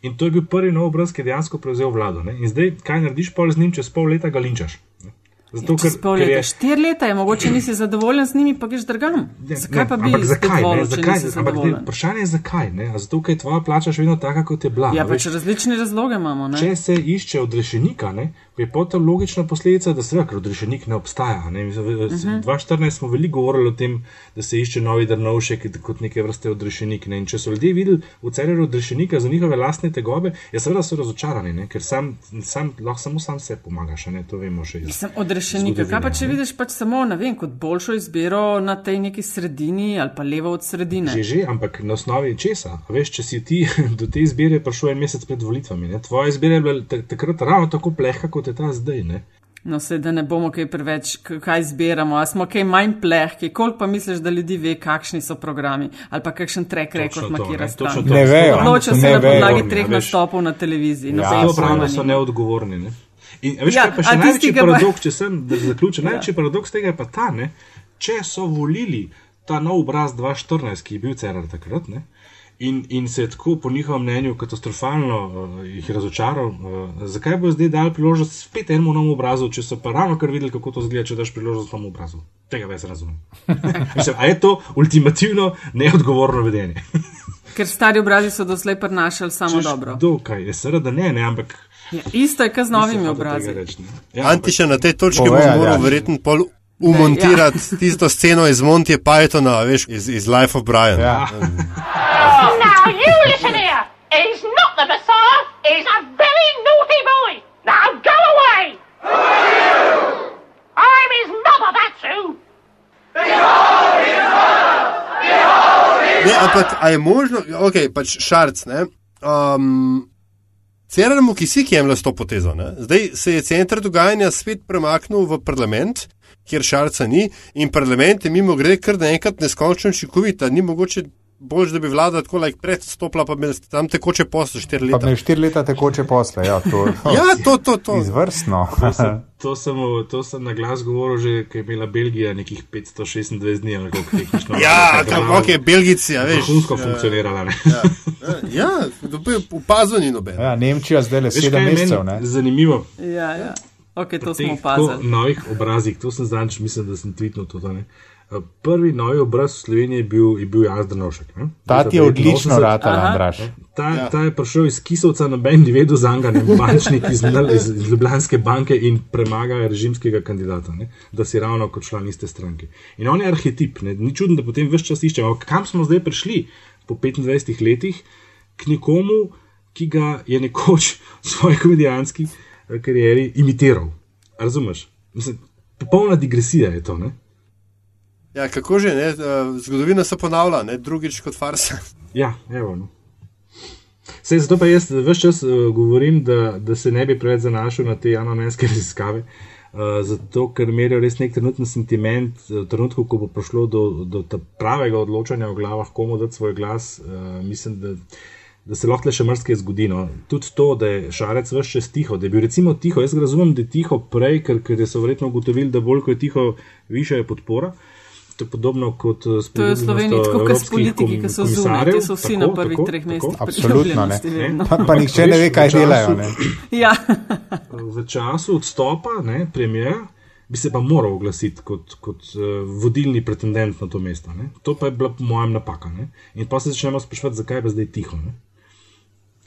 In to je bil prvi nov obraz, ki je dejansko prevzel vlado. Ne? In zdaj, kaj narediš, pol z njim, čez pol leta ga linčaš. Ne? Zato, ker, ker je... Štiri leta je mogoče nisi zadovoljen z njimi, pa greš drugam. Zakaj ne, pa bi zakaj, volil, ne, zakaj, ampak ne, vprašanje je zakaj. Ne? Zato, ker je tvoja plača še vedno taka, kot je bila. Ja, pač različne razloge imamo. Ne? Če se išče odrešenika, ne, je potem logična posledica, da se ker odrešenik ne obstaja. Ne? V uh -huh. 2014 smo veliko govorili o tem, da se išče novi drnovšek kot neke vrste odrešenik. Ne? In če so ljudje videli v celju odrešenika za njihove lastne tegobe, je seveda so razočarani, ne? ker sam, sam, lahko samo sam se pomagaš. To vemo še iz. Sem odrešenik. Kaj pa če vidiš pač samo vem, kot boljšo izbiro na tej neki sredini ali pa levo od sredine? Že, že, ampak na osnovi česa? Veš, če si ti do te izbire prišel en mesec pred volitvami, ne? tvoja izbira je bila takrat ravno tako plehka, kot je ta zdaj. Ne? No, se da ne bomo kaj preveč, kaj zbiramo, a smo kaj manj plehki. Koliko pa misliš, da ljudi ve, kakšni so programi ali pa kakšen trek rekord makira stran? Ne vejo. Odločajo se na podlagi treh nastopov na televiziji. Ja, to pravno so neodgovorni. Ne? In veš, ja, kaj pa še največji paradoks, če sem zaključil, ja. največji paradoks tega je pa ta, ne? če so volili ta nov obraz 2014, ki je bil CRR takrat, ne? in, in se je tako, po njihovem mnenju, katastrofalno uh, jih razočaral. Uh, zakaj bo zdaj dal priložnost spet enemu novemu obrazu, če so pa ravno kar videli, kako to zgleda, če daš priložnost novemu obrazu? Tega več razumem. Mislim, a je to ultimativno neodgovorno vedenje? Ker stari obrazi so doslej prenašali samo Češ, dobro. Dokaj, je seveda ne, ne, ampak. Ja, isto je, kot z novimi obrazi. Ja, Anti še na tej točki bo moral ja. verjetno pol umontirati ja. tisto sceno iz Monty Pythona, veš, iz, iz Life of Brian. Ja. Now you listen here. He's not the Messiah. He's a very naughty boy. Now go away. I'm his mother, that's who. Behold his mother. Behold his mother. Ne, ampak, a je možno, ok, pač šarc, ne? Um, Cerar mu kisik jemlje s to potezo. Ne? Zdaj se je center dogajanja spet premaknil v parlament, kjer šarca ni, in parlament je mimo grede kar naenkrat neskončno čikovit, ni mogoče bolj, da bi vlada tako like predstopila, pa bi tam tekoče posle štiri leta. Pa ne štiri leta tekoče posle, ja, to, ja, to, to, to. Izvrstno. to, sem, to, sem, to sem na glas govoril že, ko je imela Belgija nekih 526 dni, ali kako tehnično. ja, tam, ok, Belgici, ja, veš. Vrhunsko ja, funkcionirala, ne. ja, ja upazani noben. Ja, Nemčija zdaj le sedem mesecev, ne. Zanimivo. Ja, ja. Ok, to smo opazili. Na novih obrazih, to sem zanč, mislim, da sem tweetnil to, ne. Prvi novi obraz v Sloveniji je bil, je bil Jazdrnovšek. Ta ti je odlično ratal, Andraš. Ta, ja. ta je prišel iz Kisovca, noben ni vedel za njega, bančnik iz, iz, iz Ljubljanske banke in premaga režimskega kandidata, ne? da si ravno kot član iste stranke. In on je arhetip, ne? ni čudno, da potem vse čas iščemo. Kam smo zdaj prišli po 25 letih k nekomu, ki ga je nekoč v svoji komedijanski karieri imitiral. Razumeš? Mislim, popolna digresija je to. Ne? Ja, kako že, ne? zgodovina se ponavlja, ne? drugič kot farsa. Ja, evo. No. Sej, zato pa jaz vse čas uh, govorim, da, da se ne bi preveč zanašal na te javnomenske raziskave. Uh, zato, ker merijo res nek trenutni sentiment, v trenutku, ko bo prišlo do, do pravega odločanja v glavah, komu dati svoj glas, uh, mislim, da, da se lahko le še mrske zgodi. No. Tudi to, da je šarec vse čas tiho, da je bil recimo tiho. Jaz razumem, da je tiho prej, ker, ker so verjetno ugotovili, da bolj ko je tiho, više je podpora. Uh, To je podobno kot uh, to je v Sloveniji, tako kot s politiki, ki so zunaj, ti so vsi tako, na prvih tako, treh mestih. Absolutno ne. ne. Pa, pa nihče ne ve, kaj delajo. ja. v času odstopa premijer bi se pa moral oglasiti kot, kot uh, vodilni pretendent na to mesto. Ne. To pa je bila po mojem napaka. Ne. In pa se začnemo spraševati, zakaj je zdaj tiho. Ne.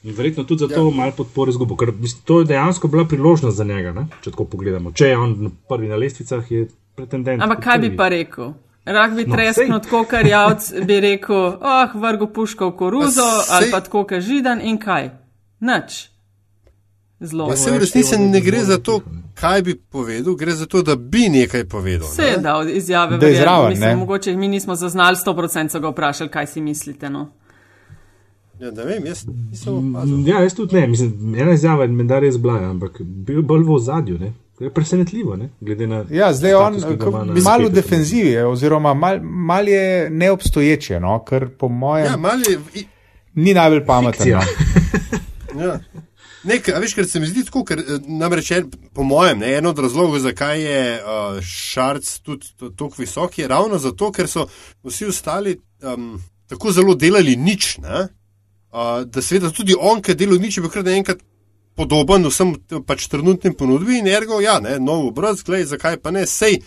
In verjetno tudi zato ja. malo podpore izgubo, ker to je dejansko bila priložnost za njega, ne? če tako pogledamo. Če je on prvi na lestvicah, je pretendent. Ampak kaj bi pa rekel? Rah bi no, treskno, tako kar javc bi rekel, oh, vrgo puško v koruzo sej... ali pa tako kar židan in kaj. Nič. Zelo. Ja, se v resnici ne gre za to, kaj bi povedal, gre za to, da bi nekaj povedal. Vse je dal izjave, da je zraven. Mislim, mogoče mi nismo zaznali 100% ga vprašali, kaj si mislite. No? Ja, ne vem, jaz nisem opazil. Ja, jaz tudi ne, mislim, ena izjava je menda res bila, ampak bil bolj v zadju, ne. To je presenetljivo, ne? glede na. Ja, zdaj on je malo v defenzivi, oziroma malo mal je neobstoječe, no? ker po mojem. Ja, je... Ni najbolj pameten. No? ja. Nekaj, veš, ker se mi zdi tako, ker eh, namreč, po mojem, ne, en od razlogov, zakaj je uh, šarc tudi tako visok, je ravno zato, ker so vsi ostali um, tako zelo delali nič. Uh, da seveda tudi on, ki je delal nič, je bil kar naenkrat podoben vsem pač trenutnim ponudbi in ergo, ja, ne, nov obraz, gledaj, zakaj pa ne, sej,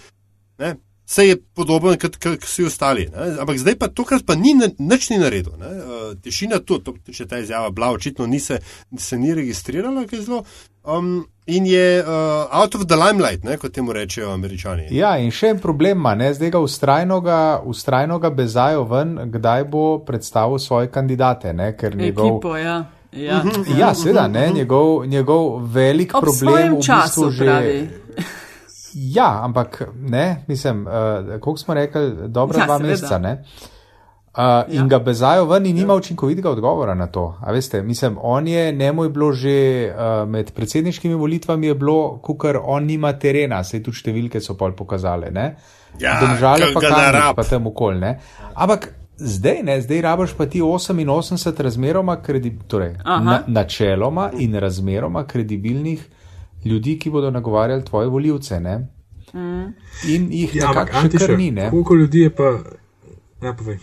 ne, sej je podoben kot vsi ostali. Ne, ampak zdaj pa tokrat pa ni nič ni naredil. Ne, uh, tišina tu, to, če ta izjava bila, očitno ni se, se ni registrirala, kaj zelo. Um, in je uh, out of the limelight, ne, kot temu rečejo američani. Ja, in še en problem ima, ne, zdaj ga ustrajno ga bezajo ven, kdaj bo predstavil svoje kandidate. Ne, ker njegov. Ekipo, ja. Ja, mhm. ja seveda, ne, njegov, njegov velik Ob problem v bistvu že. Pravi. Ja, ampak ne, mislim, uh, koliko smo rekli, dobro ja, dva meseca. Uh, ja. In ga bezajo ven in nima ja. učinkovitega odgovora na to. A veste, mislim, on je, njemu je bilo že uh, med predsedniškimi volitvami, je bilo, kukar on nima terena, se tudi številke so pol pokazale. Ne? Ja, Domžale pa kaj, pa tem okolj. Ampak zdaj, ne, zdaj rabaš pa ti 88 razmeroma, kredi, torej, na, načeloma in razmeroma kredibilnih ljudi, ki bodo nagovarjali tvoje voljivce. Mm. In jih ja, nekako še ni. Ne? Koliko ljudi je pa. Ja, povej.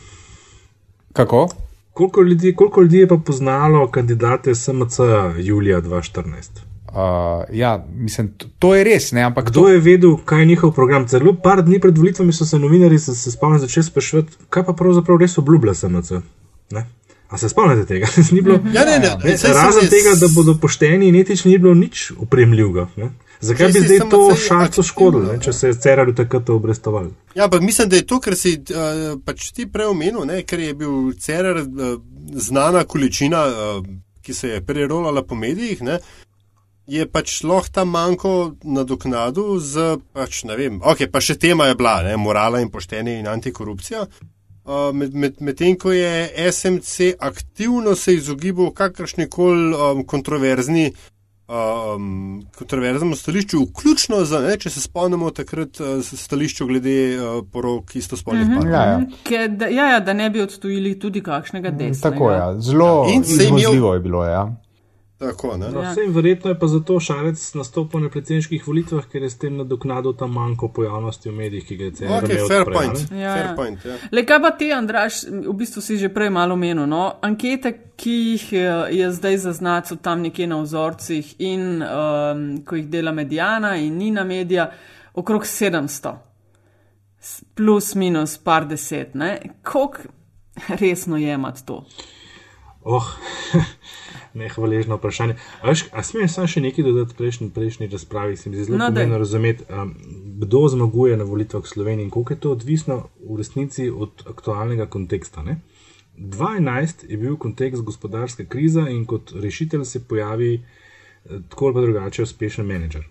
Kako? Koliko ljudi, koliko ljudi je pa poznalo kandidate SMC julija 2014? Uh, ja, mislim, to, to je res. Ne, Kdo to... je vedel, kaj je njihov program? Zelo par dni pred volitvami so se novinari se, se spomnili začeti sprašovati, kaj pa pravzaprav res obljublja SMC. Ne? A se spomnite tega? bilo, ja, ne, ne, ne, razen res... tega, da bodo pošteni in etični, ni bilo nič upremljivega. Zakaj bi zdaj to šanco škodilo, če se je Cerar takrat obrestoval? Ja, pa mislim, da je to, kar si uh, pač ti prej omenil, ker je bil Cerar uh, znana količina, uh, ki se je prerolala po medijih. Ne? Je pač lahko ta manjko nadoknadil z, pač, ne vem, ok, pa še tema je bila, ne, morala in poštenje in antikorupcija. Uh, Medtem, med, med ko je SMC aktivno se izogibal kakršni koli um, kontroverzni. Um, kontroverznemu stališču, vključno z, ne, če se spomnimo takrat uh, stališču glede uh, porok istospolnih mm -hmm. parov. Ja, ja. ja, ja, da ne bi odtujili tudi kakšnega desnega. Tako je, ja. zelo ja. zelo je bilo. Ja. Tako, no, ja. vse, verjetno je pa zato šarec nastopil na predsedniških volitvah, ker je s tem nadoknadil ta manjko pojavnosti v medijih, ki ga je celo okay, fair point. Ja, fair ja. point ja. Le kaj pa ti, Andraš, v bistvu si že prej malo menil. No? Ankete, ki jih je, je zdaj zaznati, so tam nekje na vzorcih in um, ko jih dela medijana in ni na medija, okrog 700, plus minus par deset. Kako resno jemati to? Oh. nehvaležno vprašanje. A smem samo še nekaj dodati prejšnji, prejšnji razpravi? Se mi zdi zelo no, pomembno razumeti, um, kdo zmaguje na volitvah v Sloveniji in koliko je to odvisno v resnici od aktualnega konteksta. Ne? 2011 je bil kontekst gospodarske krize in kot rešitelj se pojavi eh, tako ali drugače uspešen menedžer.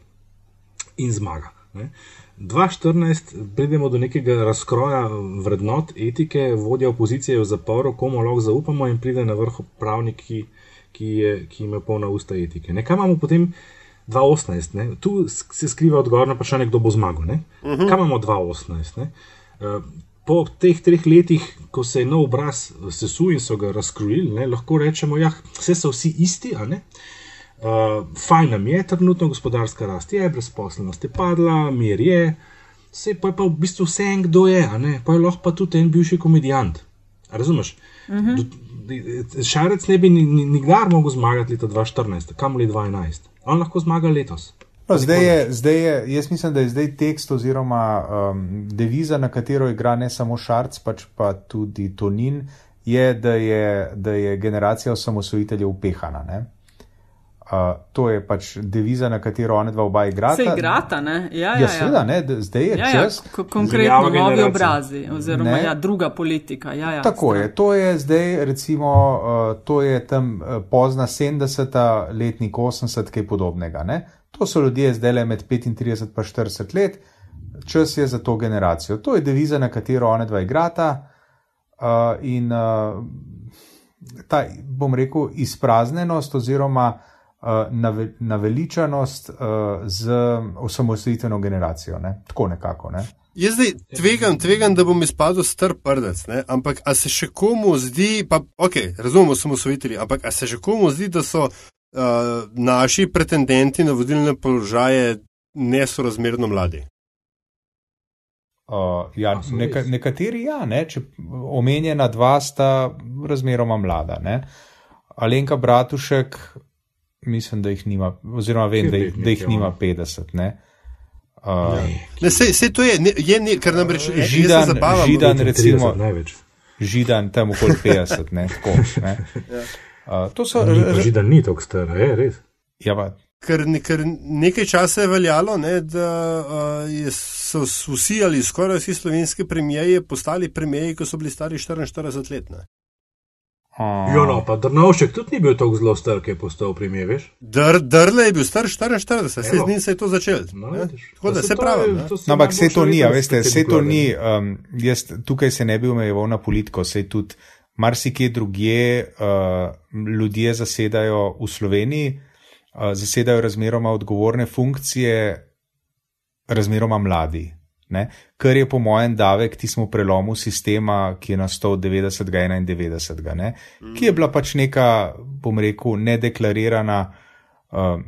in zmaga. Ne. 2014 pridemo do nekega razkroja vrednot, etike, vodja opozicije v zaporu, komu lahko zaupamo, in pride na vrh pravnik, ki, ki, je, ki ima polna usta etike. Ne. Kaj imamo potem 2018? Ne. Tu se skriva odgovor na vprašanje, kdo bo zmagal. Uh -huh. Kaj imamo 2018? Uh, po teh treh letih, ko se je nov obraz sesul in so ga razkrojili, lahko rečemo, da ja, so vsi isti. Uh, fajn nam je, trenutno gospodarska rast je, brezposelnost je padla, mir je, vse pa je pa v bistvu vse en, kdo je, pa je lahko pa tudi en bivši komedijant. Razumeš? Uh mhm. -huh. Šarec ne bi nikdar mogel zmagati leta 2014, kamoli 2011. On lahko zmaga letos. No, zdaj, je, zdaj je, jaz mislim, da je zdaj tekst oziroma um, deviza, na katero igra ne samo Šarc, pač pa tudi Tonin, je, da je, da je generacija osamosvojiteljev upehana. Ne? Uh, to je pač deviza, na katero ona dva oba igrata. Se igrata, ne? Ja, ja, ja. Seveda, ne? zdaj je ja, čas. Ja, konkretno novi obrazi, oziroma ja, druga politika. Ja, ja, Tako je, to je zdaj, recimo, uh, to je tam pozna 70, letnik 80, kaj podobnega. Ne? To so ljudje zdaj le med 35 in 40 let, čas je za to generacijo. To je deviza, na katero ona dva igrata. Uh, in uh, ta, bom rekel, izpraznenost oziroma uh, naveličanost uh, z osamosvojitveno generacijo. Ne? Tako nekako. Ne? Jaz zdaj tvegam, tvegam, da bom izpadel star prdec, ne? ampak a se še komu zdi, pa ok, razumemo osamosvojitelji, ampak a se še komu zdi, da so uh, naši pretendenti na vodilne položaje nesorazmerno mladi? Uh, ja, neka, nekateri ja, ne? če omenjena dva sta razmeroma mlada. Ne? Alenka Bratušek, mislim, da jih nima, oziroma vem, da jih, da jih nima 50. Ne? Uh, ne, se, se to je, ne, je ne, kar nam reče, židan, zabavam, židan, recimo, židan tam okoli 50, ne, tako. Ne? Uh, to so, ni, židan ni tako star, je res. Ja, pa. Ker, ker nekaj časa je veljalo, ne, da uh, so vsi ali skoraj vsi slovenski premijeji postali premijeji, ko so bili stari 44 let. Ne. Jo, no, pa Drnovšek tudi ni bil tako zelo star, ki je postal premijer, veš? Dr, Drle je bil star 44, se z njim se je to začelo. No, tako da se pravi. No, ampak vse to ni, veste, vse to ni. Um, jaz tukaj se ne bi omejeval na politiko, sej tudi marsikje drugje uh, ljudje zasedajo v Sloveniji, uh, zasedajo razmeroma odgovorne funkcije, razmeroma mladi. Ne? Kar je po mojem davek tismu prelomu sistema, ki je nastal 90. in 91. Ne? ki je bila pač neka, bom rekel, nedeklarirana, uh,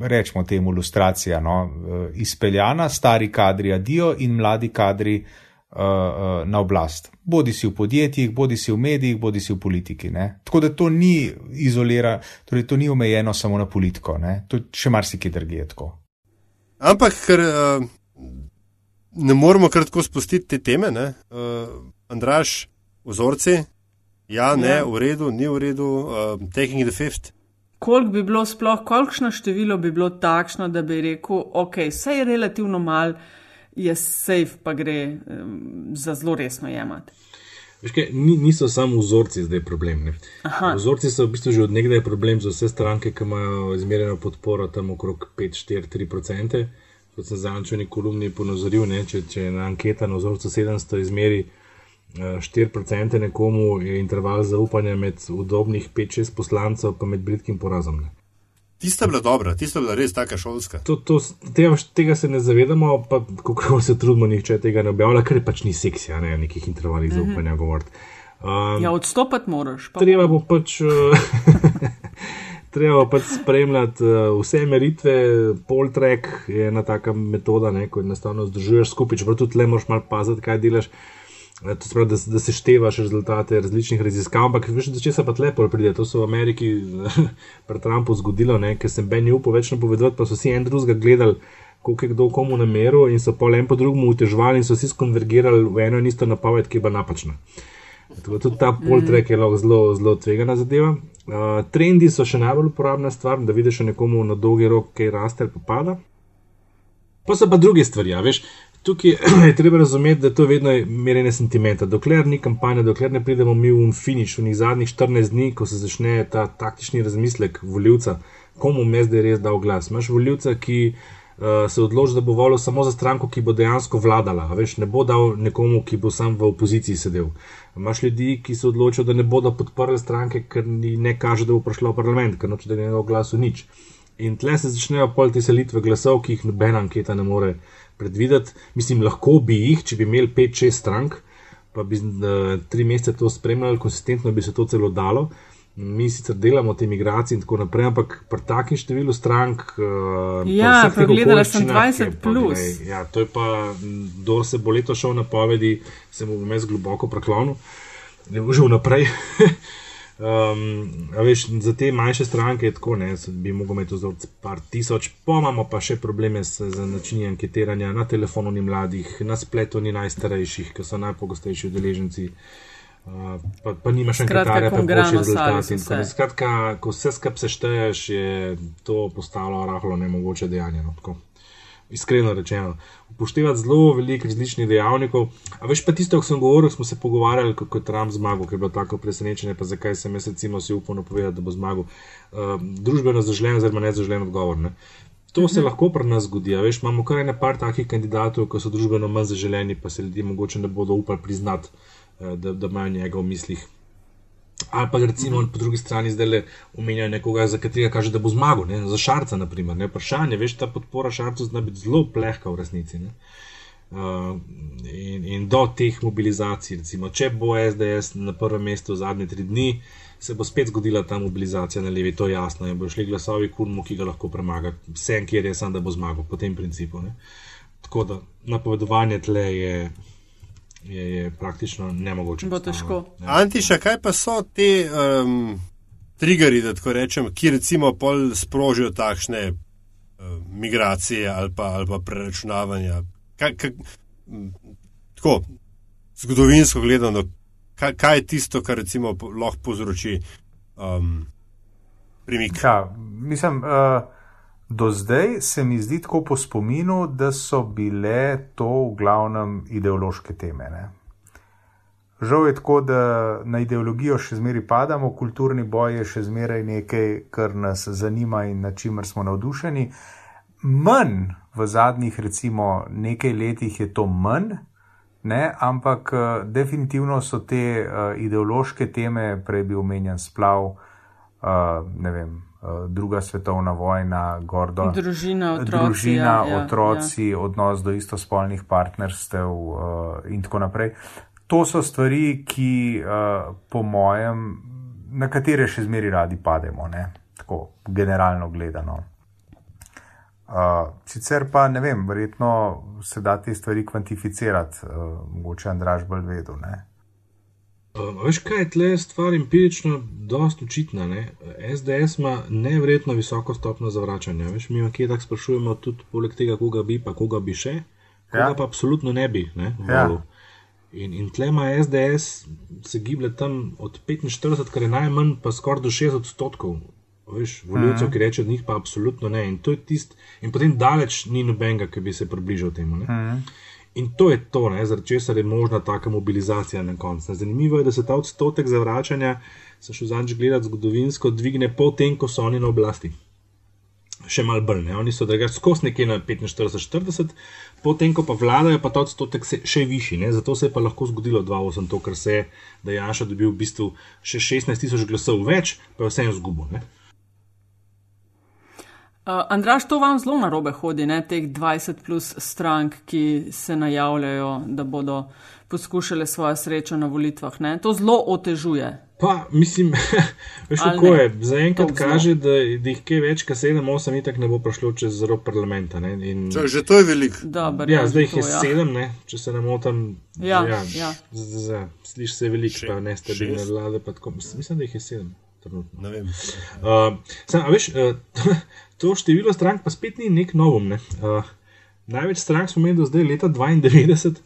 rečemo temu, ilustracija, no? uh, izpeljana, stari kadri adijo in mladi kadri uh, uh, na oblast. Bodi si v podjetjih, bodi si v medijih, bodi si v politiki. Ne? Tako da to ni izolirano, torej to ni omejeno samo na politiko, ne? to še marsikaj drugje tako. Ampak, ker. Uh ne moremo kratko spustiti te teme. Uh, Andraš, vzorci, ja, ne, ja. v redu, ni v redu, uh, taking the fifth. Koliko bi bilo sploh, kolikšno število bi bilo takšno, da bi rekel, ok, vse je relativno mal, je safe, pa gre um, za zelo resno jemati. Kaj, niso samo vzorci zdaj problem. Vzorci so v bistvu že od nekdaj problem za vse stranke, ki imajo izmerjeno podporo tam okrog 5-4-3% kot sem zadnjič v neki kolumni ponazoril, ne, če, če je na anketa na vzorcu 700 izmeri 4% eh, nekomu, je interval zaupanja med udobnih 5-6 poslancev, pa med britkim porazom. Ne. Tista bila dobra, tista bila res taka šolska. To, to, tega, tega se ne zavedamo, pa kako se trudimo, nihče tega ne objavlja, ker pač ni seksija, ne nekih intervalih mhm. zaupanja govoriti. Um, ja, odstopati moraš. Pa treba bo pač. Uh, treba pač spremljati uh, vse meritve, poltrek je ena taka metoda, ne, ko enostavno združuješ skupaj, čeprav tudi le moraš malo paziti, kaj delaš. Eh, to spravi, da, da se števaš rezultate različnih raziskav, ampak veš, da če se pa lepo pride, to se v Ameriki pri Trumpu zgodilo, ker sem Ben upal več napovedati, pa so si en drugega gledali, koliko je kdo komu nameril in so pa en po drugemu utežvali in so vsi skonvergirali v eno in isto napoved, ki je bila napačna. Tako, tudi ta poltrek je lahko zelo, zelo tvegana zadeva. Uh, trendi so še najbolj uporabna stvar, da vidiš nekomu na dolgi rok, kaj raste ali pada. Pa so pa druge stvari. Veš, tukaj je treba razumeti, da to je vedno merjenje sentimenta. Dokler ni kampanja, dokler ne pridemo mi v finiš, v njih zadnjih 14 dni, ko se začne ta taktični razmislek voljivca, komu me zdaj res dal glas. Imáš voljivca, ki uh, se odloči, da bo volil samo za stranko, ki bo dejansko vladala. Veš, ne bo dal nekomu, ki bo sam v opoziciji sedel. Imáš ljudi, ki se odločijo, da ne bodo podprli stranke, ker ni ne kaže, da bo prišla v parlament, ker noče, da je njegov glasu nič. In tle se začnejo pol te selitve glasov, ki jih nobena anketa ne more predvideti. Mislim, lahko bi jih, če bi imeli 5-6 strank, pa bi uh, tri mesece to spremljali, konsistentno bi se to celo dalo. Uh, mi sicer delamo te migracije in tako naprej, ampak pri takem številu strank. Uh, ja, pregledala sem 20 plus. Glej, ja, to je pa, kdo se bo leto šel na povedi, se mu bo mes globoko preklonil, ne bo že vnaprej. Um, veš, za te manjše stranke je tako, ne, bi mogli imeti vzorce par tisoč, pa imamo pa še probleme z, z načinom anketiranja na telefonu ni mladih, na spletu ni najstarejših, ki so najpogostejši udeleženci. Uh, pa, pa nimaš še nekaj, kar boš rezultati. Skratka, ko vse skup sešteješ, je to postalo rahlo nemogoče dejanje. No, Iskreno rečeno, upoštevati zelo veliko različnih dejavnikov. A veš pa tisto, ko sem govoril, smo se pogovarjali, kako je Trump zmagal, ker je bilo tako presenečenje, pa zakaj sem jaz recimo si upal napovedati, da bo zmagal. Uh, družbeno zaželen, oziroma nezaželen odgovor. Ne? To se mhm. lahko pri nas zgodi. Veš, imamo kar nekaj takih kandidatov, ki so družbeno manj zaželeni, pa se ljudje mogoče ne bodo upali priznati. Eh, da, da imajo njega v mislih. Ali pa recimo po drugi strani zdaj le omenjajo nekoga, za katerega kaže, da bo zmagal, ne? za šarca, naprimer. Ne? Vprašanje, veš, ta podpora šarcu zna biti zelo plehka v resnici. Uh, in, in do teh mobilizacij, recimo, če bo SDS na prvem mestu zadnje tri dni, se bo spet zgodila ta mobilizacija na levi, to je jasno, in bo šli glasovi kurmu, ki ga lahko premaga, vsem, kjer je sam, da bo zmagal, po tem principu. Ne? Tako da napovedovanje tle je je, je praktično nemogoče. Bo težko. Antiša, kaj pa so te um, triggeri, da tako rečem, ki recimo pol sprožijo takšne uh, migracije ali pa, ali pa preračunavanja? Kaj, kaj, tako, zgodovinsko gledano, kaj, kaj je tisto, kar recimo lahko povzroči um, premik? Ja, mislim. Uh... Do zdaj se mi zdi tako po spominu, da so bile to v glavnem ideološke teme. Ne? Žal je tako, da na ideologijo še zmeraj padamo, kulturni boj je še zmeraj nekaj, kar nas zanima in na čimer smo navdušeni. Manj v zadnjih, recimo, nekaj letih je to manj, ne? ampak definitivno so te uh, ideološke teme, prej bi omenjen splav, uh, ne vem. Eh, druga svetovna vojna, gordo. Družina, otroci, družina, ja, ja otroci ja. odnos do istospolnih partnerstev uh, in tako naprej. To so stvari, ki, uh, po mojem, na katere še zmeri radi pademo, ne? tako generalno gledano. Uh, sicer pa ne vem, verjetno se da te stvari kvantificirati, uh, mogoče Andraž bolj vedel. Um, veš, kaj je tle stvar empirično, dosta očitna. Ne? SDS ima nevredno visoko stopno zavračanja. Veš, mi kje tako sprašujemo, tudi poleg tega, koga bi, pa koga bi še, koga ja. pa absolutno ne bi. Ne, ja. In, in tle ima SDS, se giblje tam od 45, kar je najmanj, pa skoraj do 60 odstotkov. Veš, voljivcev, ki rečejo, da jih pa absolutno ne. In, tist, in potem daleč ni nobenega, ki bi se približal temu. In to je to, zaradi česar je možna taka mobilizacija na koncu. Zanimivo je, da se ta odstotek zavračanja, se še zadnjič gledati zgodovinsko, dvigne potem, ko so oni na oblasti. Še mal bolj, ne? oni so drugače skozi nekje na 45-40, potem, ko pa vladajo, pa ta odstotek se še višji. Ne? Zato se je pa lahko zgodilo 2-8, to, kar se je, da je Janša dobil v bistvu še 16 tisoč glasov več, pa je vseeno zgubo. Uh, Andraš, to vam zelo na robe hodi, ne? teh 20 plus strank, ki se najavljajo, da bodo poskušali svojo srečo na volitvah. Ne? To zelo otežuje. Pa, mislim, veš, kako je. Zaenkrat kaže, da, da jih kaj več, kot 7-8, itak ne bo prišlo čez rob parlamenta. In... Čak, že to je veliko. Ja, zdaj jih je 7, ja. če se ne motim. Ja, ja. ja. Slišiš se veliko, pa nestabilne vlade. Mislim, da jih je 7. Trenutno. Ne vem. Uh, sam, veš, uh, to število strank pa spet ni nek novum. Ne? Uh, največ strank smo imeli do zdaj, leta 92,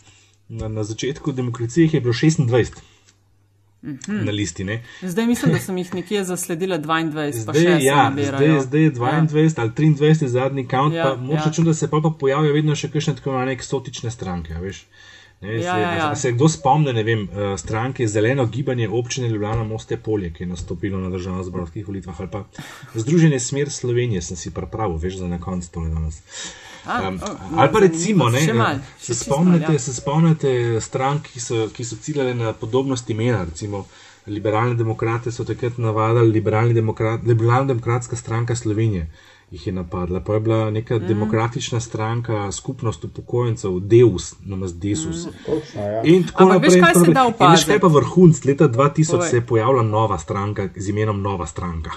na, na začetku demokracije je bilo 26. Na listi, zdaj mislim, da sem jih nekje zasledila 22, zdaj, pa še ja, zdaj, zdaj je 22 ja. ali 23 je zadnji count. Ja, Moče ja. čuti, da se pa, pa pojavijo vedno še kakšne tako imenovane eksotične stranke. Veš? Ne, Ja, se, ja, ja. se kdo spomne, ne vem, eh, stranke Zeleno gibanje občine Ljubljana Moste Polje, ki je nastopilo na državno-zborovskih volitvah, ali pa Združenje Smer Slovenije, sem si pripravil, veš, za na koncu to ne danes. A, Um, o, ali pa recimo, ne, Še mal, se, spomnite, mal, ja. se spomnite strank, ki so, ki so ciljale na podobnost imena. Recimo, liberalne demokrate so takrat navadili liberalni demokrat, liberalna demokratska stranka Slovenije. Jih je napadla. Pa je bila neka mm. demokratična stranka, skupnost upokojencev, Deus, namaz Desus. Mm. Točno, ja. In tako Ampak veš, naprej. in kaj se da In veš, opaziti? kaj je pa vrhunc? Leta 2000 Povej. se je pojavila nova stranka z imenom Nova stranka.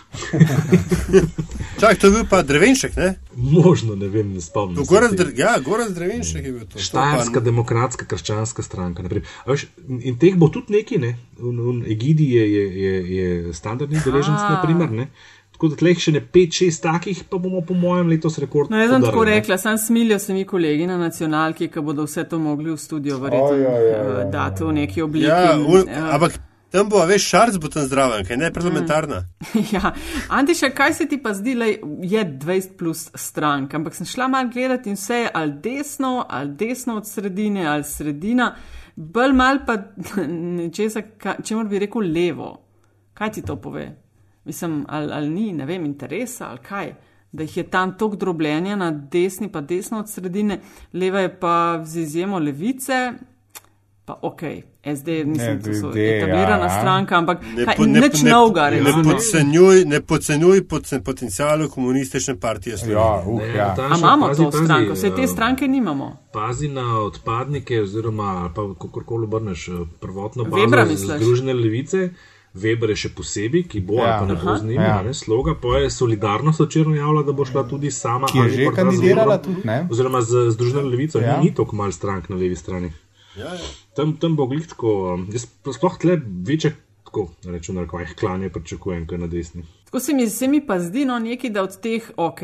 Čak, to je bil pa drevenšek, ne? Možno, ne vem, ne spomnim. To se Goraz, tega. dr ja, Goraz drevenšek je bil to. to. Štajerska pa- demokratska krščanska stranka. Veš, in teh bo tudi neki, ne? Un, un, Egidi je, je, je, je standardni deleženc, naprimer, ne? Tako da tleh še ne 5-6 takih, pa bomo po mojem letos rekord. No, jaz sem tako rekla, sam smilijo se mi kolegi na nacionalki, ki bodo vse to mogli v studio Oj, verjetno oj, oj, oj, eh, oj. dati v neki obliki. Ja, un, Ja. ampak tam bo, a veš, šarc bo tam zdraven, kaj ne parlamentarna. Ja, Antiša, kaj se ti pa zdi, da je 20 plus strank, ampak sem šla malo gledati in vse je ali desno, ali desno od sredine, ali sredina, bolj mal pa nečesa, ka- čemu bi rekel levo. Kaj ti to pove? Mislim, ali, ali ni, ne vem, interesa ali kaj. Da jih je tam tok drobljenja na desni, pa desno od sredine, leva je pa z izjemo levice, pa ok, SD, mislim, da so etablirana ja. stranka, ampak kaj, po- nič novega, ne, recimo. podcenjuj, ne podcenjuj poten- potencialu komunistične partije Slovenije. Ja, uh, Ne, ja. Nataša, A imamo pazi, to pazi, stranko, vse te eh, stranke nimamo. Pazi na odpadnike, oziroma pa kakorkoli obrneš eh, prvotno bazo? Združene levice. Weber je še posebej, ki bo Ja. ali pa ne bo z njim, Ja. ja. sloga, pa je solidarnost včeraj javila, da bo šla tudi sama. Ki je ali že kandidirala tudi, ne? Oziroma z Združeno levico, Ja. ni, ni toliko mal strank na levi strani. Ja, ja. Tam, tam bo glitko, um, jaz sploh tle večje, tako rečem, na rekvajih klanje pričakujem, kot na desni. Tako se mi, se mi pa zdi, no, nekaj, da od teh, ok,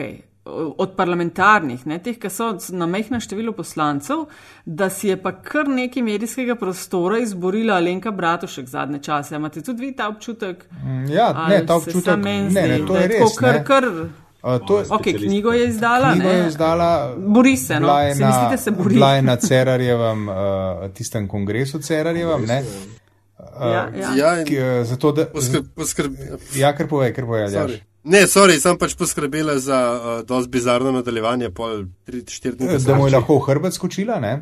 od parlamentarnih, ne, teh, ki so na mehnem številu poslancev, da si je pa kar nekaj medijskega prostora izborila Alenka Bratušek zadnje čase. A Imate tudi vi ta občutek? Ja, ne, ta občutek, samo meni ne, ne, to je res. Kar, ne. kar, Uh, to je, ok, knjigo je izdala. knjigo ne. je izdala. Bori se, no. je Se na- mislite, se bori? Bila je na Cerarjevem, uh, tistem kongresu Cerarjevem, ne? Ja, ja. Ja, in Ki, uh, zato, da, poskrb, poskrb, ja, kar kar povej, sorry. Aljaš. Ne, sorry, sem pač poskrbela za uh, dosti bizarno nadaljevanje, pol 3-4 dni. Da mu je lahko v hrbet skočila, ne?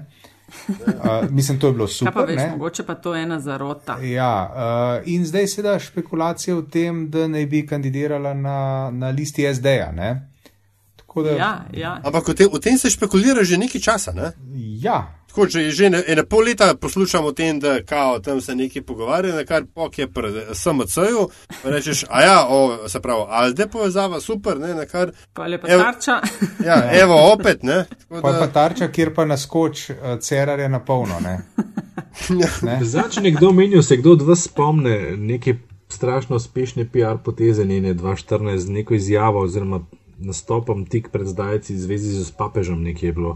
Uh, mislim, to je bilo Kaj pa super, veš, ne? mogoče pa to ena zarota. Ja, uh, in zdaj se da špekulacije o tem, da naj bi kandidirala na, na listi SD-ja, ne? Tako da, Ja, ja. Ampak o tem, o tem se špekulira že nekaj časa. Ne? ja, Tako, že, že ene pol leta poslušamo o tem, da kao, tam se nekaj pogovarja, na kar pok je pri SMC-ju. Rečeš, a ja, o, se pravi, Alde povezava, super, ne, na kar. Pa lepa Evo. tarča. Ja, evo, opet, ne. Tako pa je pa da, tarča, kjer pa naskoč uh, Cerarja na polno, ne? ne? Zdaj, če nekdo menijo, se kdo od vas spomne neke strašno uspešne PR poteze njene 2014 z neko izjavo oziroma nastopom tik pred zdajci v zvezi z papežem, nekje je bilo.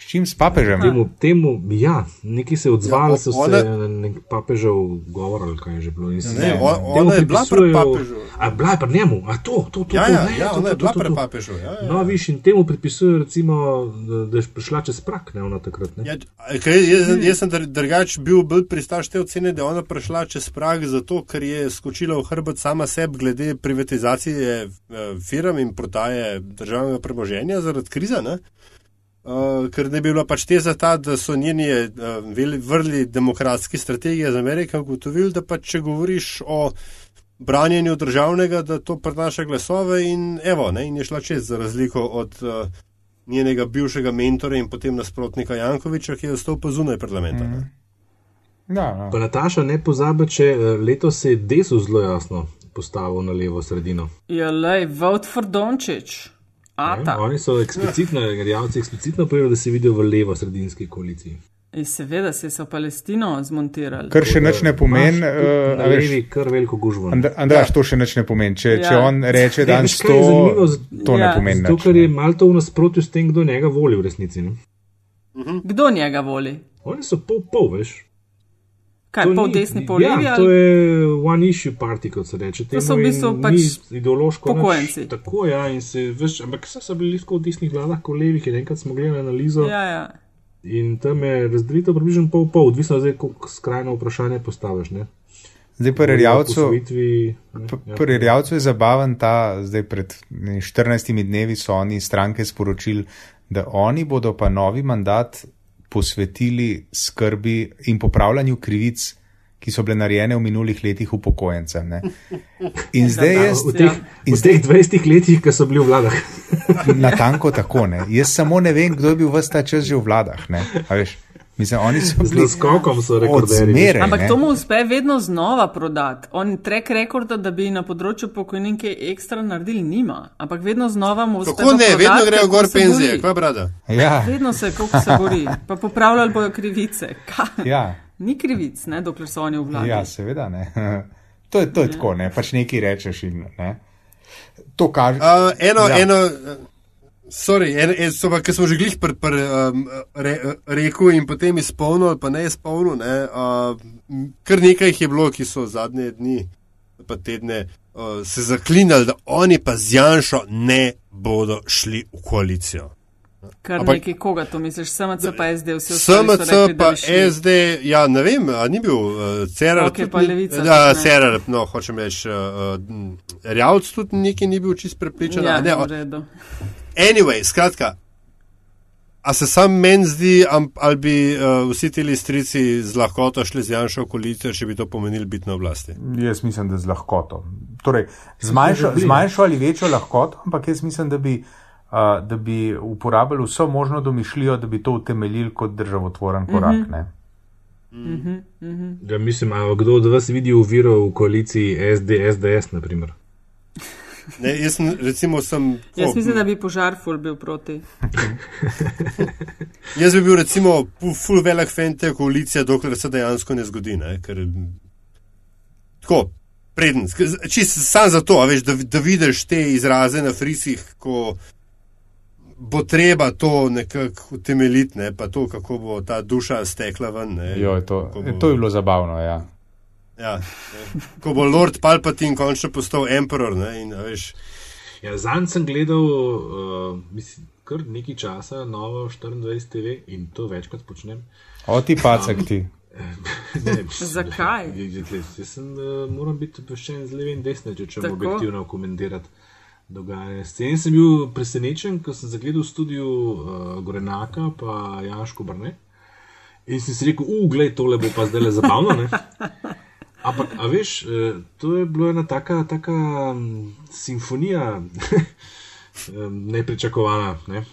S čim s papežem? Temu, temu ja, neki se odzvali, Ja, ja, so ona- se nek papežev govor ali kaj je že bilo. in se- Ne, on- temu ona je bila pri pripisujejo- papežu. A bila je pri njemu, a to, to, to. ja, to, ja, ne, ja, to, ona to, je to, bila to, pri to. papežu. Ja, ja. No, viš, in temu pripisujejo, recimo, da, da je prišla čez prak, ne ona takrat. Ne? Ja, kaj, jaz, jaz sem dr- drugač bil bolj pristaš te ocene, da je ona prišla čez prag zato, ker je skočila v hrbet sama sebi glede privatizacije eh, firm in prodaje državnega premoženja zaradi krize. Ne? Uh, ker ne bi bila pač teza ta, da so njeni uh, vrli demokratski strategije za Ameriko ugotovili, da pač če govoriš o branjenju državnega, da to prinaša glasove in evo, ne, in je šla čez za razliko od uh, njenega bivšega mentora in potem nasprotnika Jankoviča, ki je ostal pa zunaj parlamenta. Mm. Ja, ja. Pa Nataša, ne pozabi, če letos se je desu zelo jasno postavil na levo sredino. Ja, lej, vote for Dončić. A Ne? ta. Oni so eksplicitno, rjavci eksplicitno povedali, da se vidijo v levo sredinski koaliciji. In seveda se so Palestino zmontirali. Kar še nič ne pomeni. Uh, Na levi kar veliko gužvo. And, Andraš, to še nič ne pomeni. Če, Ja. če on reče, da Ne, je je zanimivo? 100, to ne Ja. pomeni Zato, nič. ker je ne. malo to v nasprotju s tem, kdo njega voli v resnici. Ne? Kdo njega voli? Oni so pol, pol veš. Kaj, To pol ni- desni, pol levi? Ja, to ali- je one issue party, kot se reče. To so v Temu bistvu in pač ideološko. upokojenci. Nič, tako ja, in se veš, ampak vse so bili tako v desnih vladah, kot levih, in enkrat smo gledali analizo. Ja, ja. In tam je razdelitev približno pol pol, odvisno zdaj, koliko skrajno vprašanje postaviš. Ne? Zdaj pri Rjavcu, Posvojitvi, ne, ja. pri Rjavcu je zabaven ta, zdaj pred ne, 14 dnevi so oni stranke sporočili, da oni bodo pa novi mandat posvetili skrbi in popravljanju krivic, ki so bile narejene v minulih letih upokojencem. Ne. In zdaj jaz, V teh, in v teh 20 letih, ki so bili v vladah. natanko tako ne. Jaz samo ne vem, kdo je bil vse ta čas že v vladah. Ne. A Veš, mislim, oni so Z bili naskokom so rekorderji. Ampak ne. to mu uspe vedno znova prodati. On trek rekorda, da bi na področju pokojnin kaj ekstra naredili, nima. Ampak vedno znova mu uspe. Kako pa ne, prodati, vedno grejo gor penzije, kva brada. Ja, Vedno se, koliko se bori. Pa popravljali bojo krivice. Ja, Ni krivic, ne, dokler so oni v vladi. ja, seveda ne. To je, to je tako, ne. pač nekaj rečeš in ne. To kaže. Uh, eno, Ja. ja. eno, uh, sorry, en, en, so pa, ki smo že glih pr, pr, um, re, rekel in potem izpolnil, ali pa ne izpolnil. Ne, uh, kar nekaj jih je bilo, ki so zadnje dni, pa tedne, uh, se zaklinjali, da oni pa z Janšo ne bodo šli v koalicijo. Kar Ampak- nekaj koga to misliš, SMC pa SD, vsi ostali SMC rekli, da pa. SD, ja, ne vem, a ni bil uh, Cerar. Ok, tudi pa Levica Ja, tudi ne. Cerar, no, hočem reči, uh, uh, Rjavc tudi neki ni bil čist prepričan. Ja, ne, redu. Anyway, skratka, a se sam meni zdi, ali bi uh, vsi ti listrici z lahkoto šli z Janšo v koalicijo, če bi to pomenili biti na oblasti? Jaz mislim, da z lahkoto. Torej, z manjšo, ali večjo lahkoto, ampak jaz mislim, da bi, uh, da bi uporabljali vso možno domišljijo, da bi to utemeljili kot državotvoren korak. Mm -hmm. Ja, mislim, a kdo od vas vidi uviro v koaliciji SD, SDS, naprimer? Ne, jaz sem, recimo, sem. Jaz o, mislim, da bi požar ful bil proti. Jaz bi bil, recimo, fu- full velik fan te koalicije, dokler se dejansko ne zgodi. Ne? Ker, tako, preden, čist sam zato, a veš, da, da vidiš te izraze na frisih, ko bo treba to nekako utemeljiti, ne? pa to, kako bo ta duša stekla ven. Ne? Jo, to, Kako bo- to je bilo zabavno. Ja. Ja, ko bo Lord Palpatine končno postal emperor. Ne, in, a veš, Ja, Zanj sem gledal, uh, mislim, kar nekaj časa, novo 24 TV in to večkrat počnem. O ti pacek ti. Ne, Zakaj? Jaz, jaz, jaz sem, uh, moram biti obveščen z leve in desne, če čem Tako. objektivno komentirati dogajanje. Scen sem bil presenečen, ko sem zagledal v studiu uh, Gorenaka pa Janško Brne. In sem si rekel, uglej, tole bo pa zdaj le zabavno. Ampak, a veš, eh, to je bila ena taka, taka mm, simfonija, nepričakovana. Ne?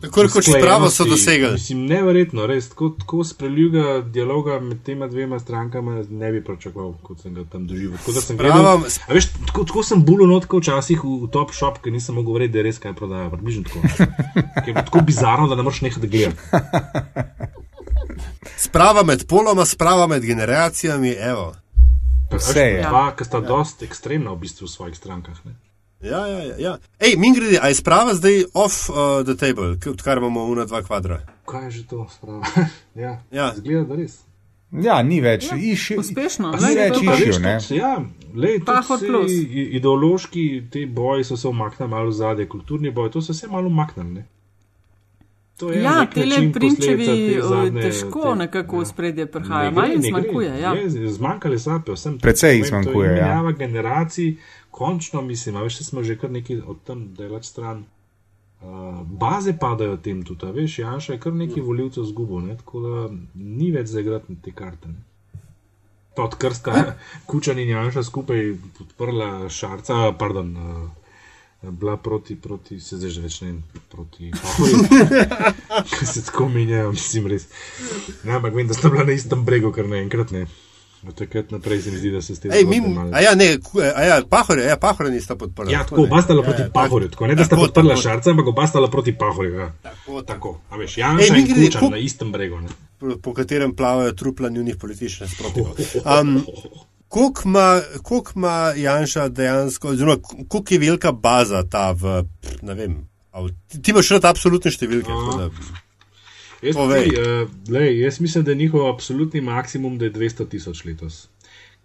tako rekoč spravo so Usklajenosti. dosegli. Mislim, neverjetno, res tako, tako spreljuga dialoga med tema dvema strankama ne bi pričakoval, kot sem ga tam doživel. Tako sem gledal, a veš, tako, tako sem bulil notko včasih v, v top shop, ker nisem mogel verjeti, da je res kaj prodaja. Približno tako. Ker je bilo tako bizarno, da ne moreš nehati gledati. Sprava med poloma, sprava med generacijami, evo. Vse je. Pa, ki sta dost ekstremna v bistvu v svojih strankah. Ne? Ja, ja, ja. ja. Ej, min grede, a je sprava zdaj off uh, the table, odkar imamo una dva kvadra? Kaj je že to sprava? ja, Ja. zgleda, da res. Ja, ni več. Ja, iši, Uspešno. Ni več to to pa issue, veš, ne? tudi, Ja, lej, ideološki te boji so se umaknili malo v zadje, kulturni boj, to so se malo umaknili. To je Ja, nek te način prinčevi te eh, zadnje- težko te- nekako v spredje prihajajo. Malo jim zmanjkuje. Ja. Je, zmanjkali so, pa vsem. Precej je zmanjkuje, ja. Menjava generacij, končno mislim, a veš, smo že kar nekaj od tam delati stran. Uh, baze padajo tem tudi, a veš, Janša je kar nekaj voljivcev zgubil, ne, tako da ni več za igrati te karte. Ne. Pa Odkar sta Kučan in Janša skupaj podprla Šarca, pardon, uh, bila proti, proti, se zdaj že več ne, proti Pahorju. Ker se tako menjajo, mislim res. Ne, ampak vem, da sta bila na istem bregu, kar naenkrat ne. Od takrat naprej se mi zdi, da se s tem Ej, zgodbe min, malo- a ja, ne, a ja, pahore, ja, pahore nista podprla. Ja, tako, oba sta bila proti Ja, ja, Pahorju, tako ne da sta tako, podprla tako. Šarca, ampak oba sta bila proti Pahorju. Ja. Tako, tako. A veš, Ej, Janša mi in grede, Kučan kup- na istem bregu. Ne. po- po katerem plavajo trupla njunih političnih nasprotnikov. Um, Koliko ima, koliko ima Janša dejansko, oziroma koliko je velika baza ta v, ne vem, ti- ti imaš rad absolutne številke. da- Jaz, tudi, uh, lej, jaz mislim, da je njihov absolutni maksimum, da je 200 tisoč letos.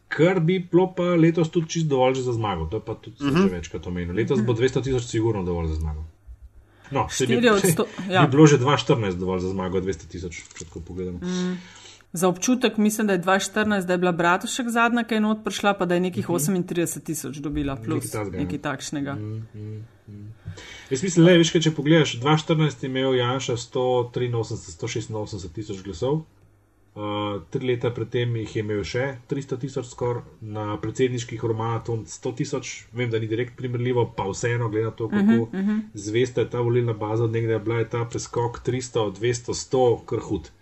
Kar bi bilo pa letos tudi čist dovolj za zmago, to je pa tudi uh -huh. že večkrat omenil. Letos bo 200 tisoč sigurno dovolj za zmago. No, saj bi, 4 od 100. Ja. bi bilo že 2,14 dovolj za zmago 200 tisoč, če tako pogledamo. Mm. Za občutek mislim, da je 2014, da je bila Bratušek zadnja, ki je not prišla, pa da je nekih 38 tisoč dobila, plus Nekaj ja. nekaj takšnega. Jaz mislim, le, veš, kaj, če pogledaš, 2014 je imel Janša 183, 186 tisoč glasov. Uh, tri leta predtem jih je imel še 300 tisoč, skoraj na predsedniških romanah 100 tisoč, vem, da ni direkt primerljivo, pa vseeno, glede na to, kako uh -huh, uh -huh. zvesta je ta volilna baza, od nekdaj je bila je ta preskok 300, 200, 100, kar hud. Mm,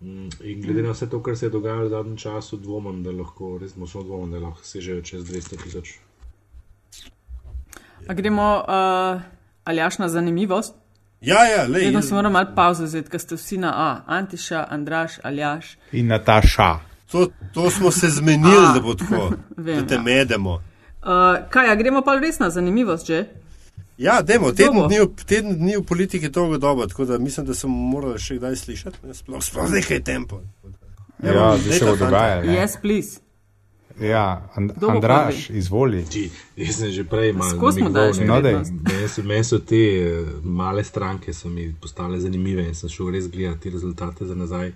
In glede na vse to, kar se je dogajalo v zadnjem času, dvomim, da lahko, res močno dvomim, da lahko sežejo čez 200 tisoč. A gremo uh, aljaš na zanimivost. Ja, ja, le. Vedno se moramo malo pauze vzeti, ker ste vsi na A. Antiša, Andraš, Aljaš. In Nataša. To, to smo se zmenili, da bo tako, Vem, da te ja. medemo. Uh, kaj, a gremo pa res na zanimivost že? Ja, demo, teden dni, v- teden dni v politiki je dolgo doba, tako da mislim, da sem moral še kdaj slišati. ne, Sploh, sploh nekaj tempo. Ja, zdaj se bo dogajalo. ne. Yes, please. Ja, And Andraš, izvoli. Ti, jaz sem že prej malo ne. No, daj. prednost. Meni so, meni so te eh, male stranke so mi postale zanimive in sem šel res gledati rezultate za nazaj.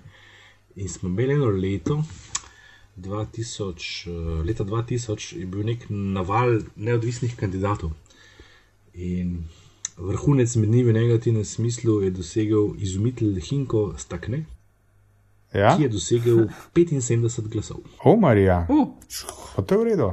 In smo imeli eno leto, 2000, eh, leta 2000 je bil nek naval neodvisnih kandidatov. In vrhunec med njimi v negativnem smislu je dosegel izumitelj Hinko Stakne, Ja? ki je dosegel 75 glasov. O, Marija, Uh, pa to je v redu.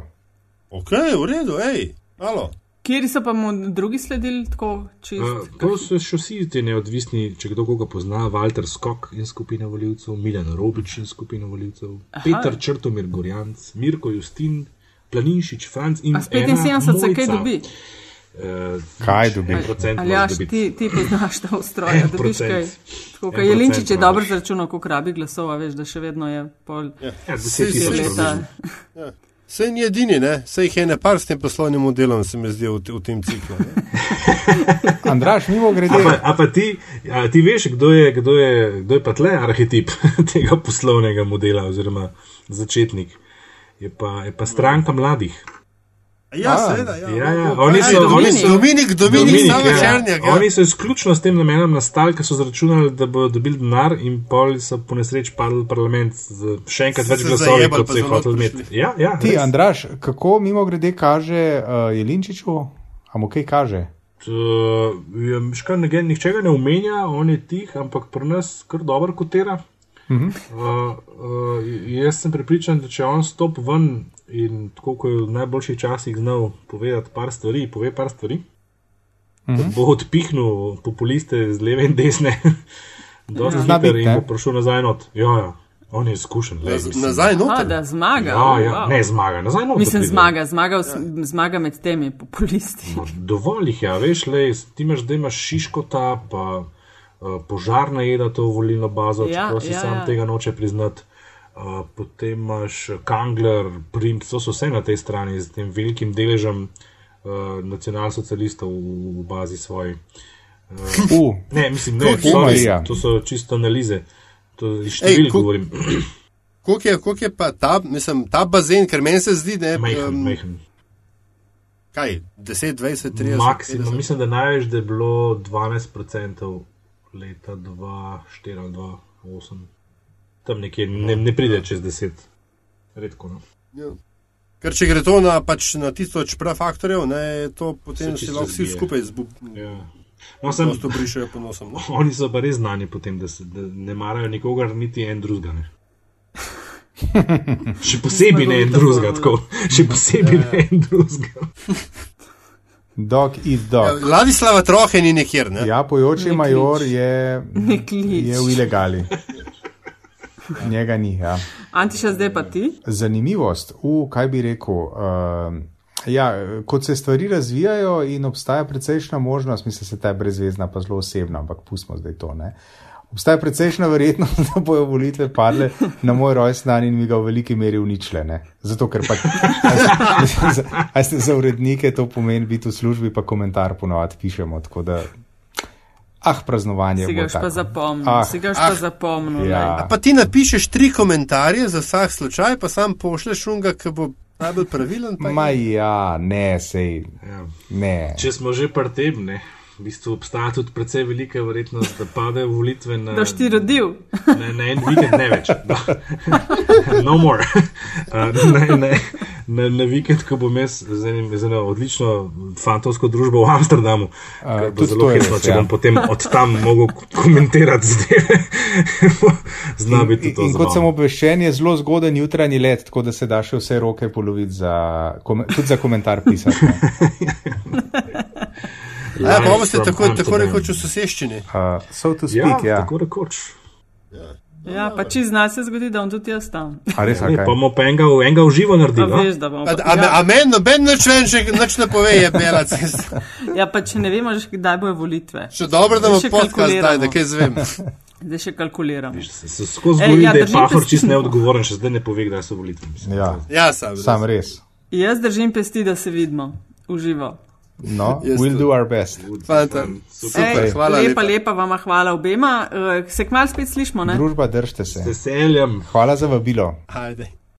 Ok, v redu, hej, alo. kjeri so pa mu drugi sledili tako čist? Uh, to so še vsi ti neodvisni, če kdo koga pozna, Walter Skok in skupina voljivcev, Milan Robič in skupina voljivcev, Aha. Peter Črtomir Gorjanc, Mirko Justin, Planinšič, Franc in A s 75 se kaj dobi? Uh, Kaj dobi? Aljaš, ti, ti poznaš ta ustroj, da dobiš kaj. Tako, kaj Jelinčič je dobro zračunal, koliko rabi glasov, a veš, da še vedno je pol ja, Saj 10 si tisoč leta. približno. Sej ni edini, ne? Sej jih je ne par s tem poslovnim modelom, se mi zdi v, v tem ciklu. Ne? Andraš, mimo A grede. pa, a pa ti, a ti veš, kdo je, kdo, je, kdo je pa tle arhetip tega poslovnega modela oziroma začetnik? Je pa, je pa stranka mladih. Ja, A, seveda, ja. ja, ja, oni so- Dominik, oni so- Dominik, Dominik, Dominik Sava ja. Černjak. Ja. Oni so izključno s tem namenom nastali, ker so zračunali, da bodo dobili denar in pol so po nesreči padli v parlament z še enkrat So več se glasov, kot so jih hoteli imeti. Ja, ja, Ti, res. Andraš, kako mimo grede kaže uh, Jelinčiču, a mu kaj kaže? Uh, je, škar, nihče ga ne omenja, on je tih, ampak pri nas kar dobro kotira. Uh -huh. uh, uh, jaz sem prepričan, da če on stop ven in tako kot je v najboljših časih znal povedati par stvari, pove par stvari, uh -huh. bo odpihnil populiste z leve in desne, dosti Zna hiter in bo prišel nazaj not. Ja, ja, on je izkušen. Naz- mislim. Nazaj A, noter. da zmaga. Ja, ja, wow. ne zmaga, nazaj not. Mislim, pride. zmaga, zmaga, v- zmaga med temi populisti. No, dovolj jih je, a veš, le, ti imaš, da imaš šiškota, pa požar najeda to volilno bazo, Ja, čeprav si ja, sam ja. tega noče priznati. Uh, potem imaš Kangler, Prim, to so vse na tej strani z tem velikim deležem uh, nacionalsocialistov v, v bazi svoji. Uh, Ne, mislim, ne, sorry, Marija? to so čisto analize. To iz številk kul- govorim. Koliko je, koliko je pa ta, mislim, ta bazen, ker meni se zdi, ne, Majhen, em, majhen. kaj, 10, 20, 30. Maksimum, 50? mislim, da največ da je bilo 12% leta 2004 ali 2008. Tam nekje ne, ne pride čez 10, redko. No. Ja. Ker če gre to na, pač, na tisoč prafaktorjev, ne, to potem Se lahko vsi skupaj zbu, Ja. No, sem, prosto brišajo po nosom. No? oni so pa res znani po tem, da, se, da ne marajo nikogar, niti en drugega. Ne. Še posebej ne en Zmagovita drugega, tako. Še posebej ne en drugega. dog eat Ja, dog. Ladislava Trohe ni nekjer, ne? Ja, pojoči Ne major je, je v ilegali. Njega ni. Ja. Antiša, zdaj pa ti. Zanimivost, v kaj bi rekel. Uh, ja, kot se stvari razvijajo in obstaja precejšna možnost, mislim, da se ta je brezvezna, pa zelo osebna, ampak pustimo zdaj to. Ne? Obstaja precejšna verjetnost, da bojo volitve padle na moj rojstni dan in mi ga v veliki meri uničile. Ne? Zato, ker pač, a ste- za urednike to pomeni biti v službi, pa komentar ponovadi pišemo. tako Da, ah, praznovanje. Si ga už pa zapomnil. Ah, Si ga ah, pa zapomnil. ja. Pa ti napišeš tri komentarje za vsak slučaj, pa sam pošleš unga, ki bo najbolj pravilen. Ma ja, ne, sej, Ja. ne. Če smo že pri tem, ne. V bistvu obstaja tudi precej velika verjetnost, da padejo volitve na. Da si rodil. Ne, ne, en vikend ne več. No, no more. Uh, ne, ne, ne, ne vikend, ko bom jaz z, enim, z eno odlično fantovsko družbo v Amsterdamu. Uh, bo zelo hitro, če ja. bom potem od tam mogel komentirati zdaj. Zna biti to. In, in kot sem obveščen, je zelo zgoden jutranji let, tako da se da še vse roke poloviti za, tudi za komentar pisati. Ja, pa boste tako, tako rekoč v soseščini. Uh, so to speak, ja. ja. Tako rekoč. Ja. Ja, pa če zna se zgodi, da bom tudi jaz tam. A res, okay. pa bomo pa enega, enega v živo naredili. Pa no? veš, da bomo. A, pa- a, ja, a meni noben nič več ne pove, je bela cesta. ja, pa če ne vemo, kdaj bojo volitve. Še dobro, da še podcast zdaj, da kaj zvem. Zdaj še kalkuliramo. Se- se Skozi govori, ja, da je Pahor pesti. čist neodgovoren, še zdaj ne pove, kdaj so volitve. mislim. Ja, Ja, sam. sam res. Jaz držim pesti, da se vidimo v živo. No, Jaz we'll tudi. do our best. Fanta, super, Ej, hvala lepa, lepa. lepa vama hvala obema. Eh, Se kmalo spet slišmo, ne? Družba, držite Z se. veseljem. Hvala za vabilo. Ajde.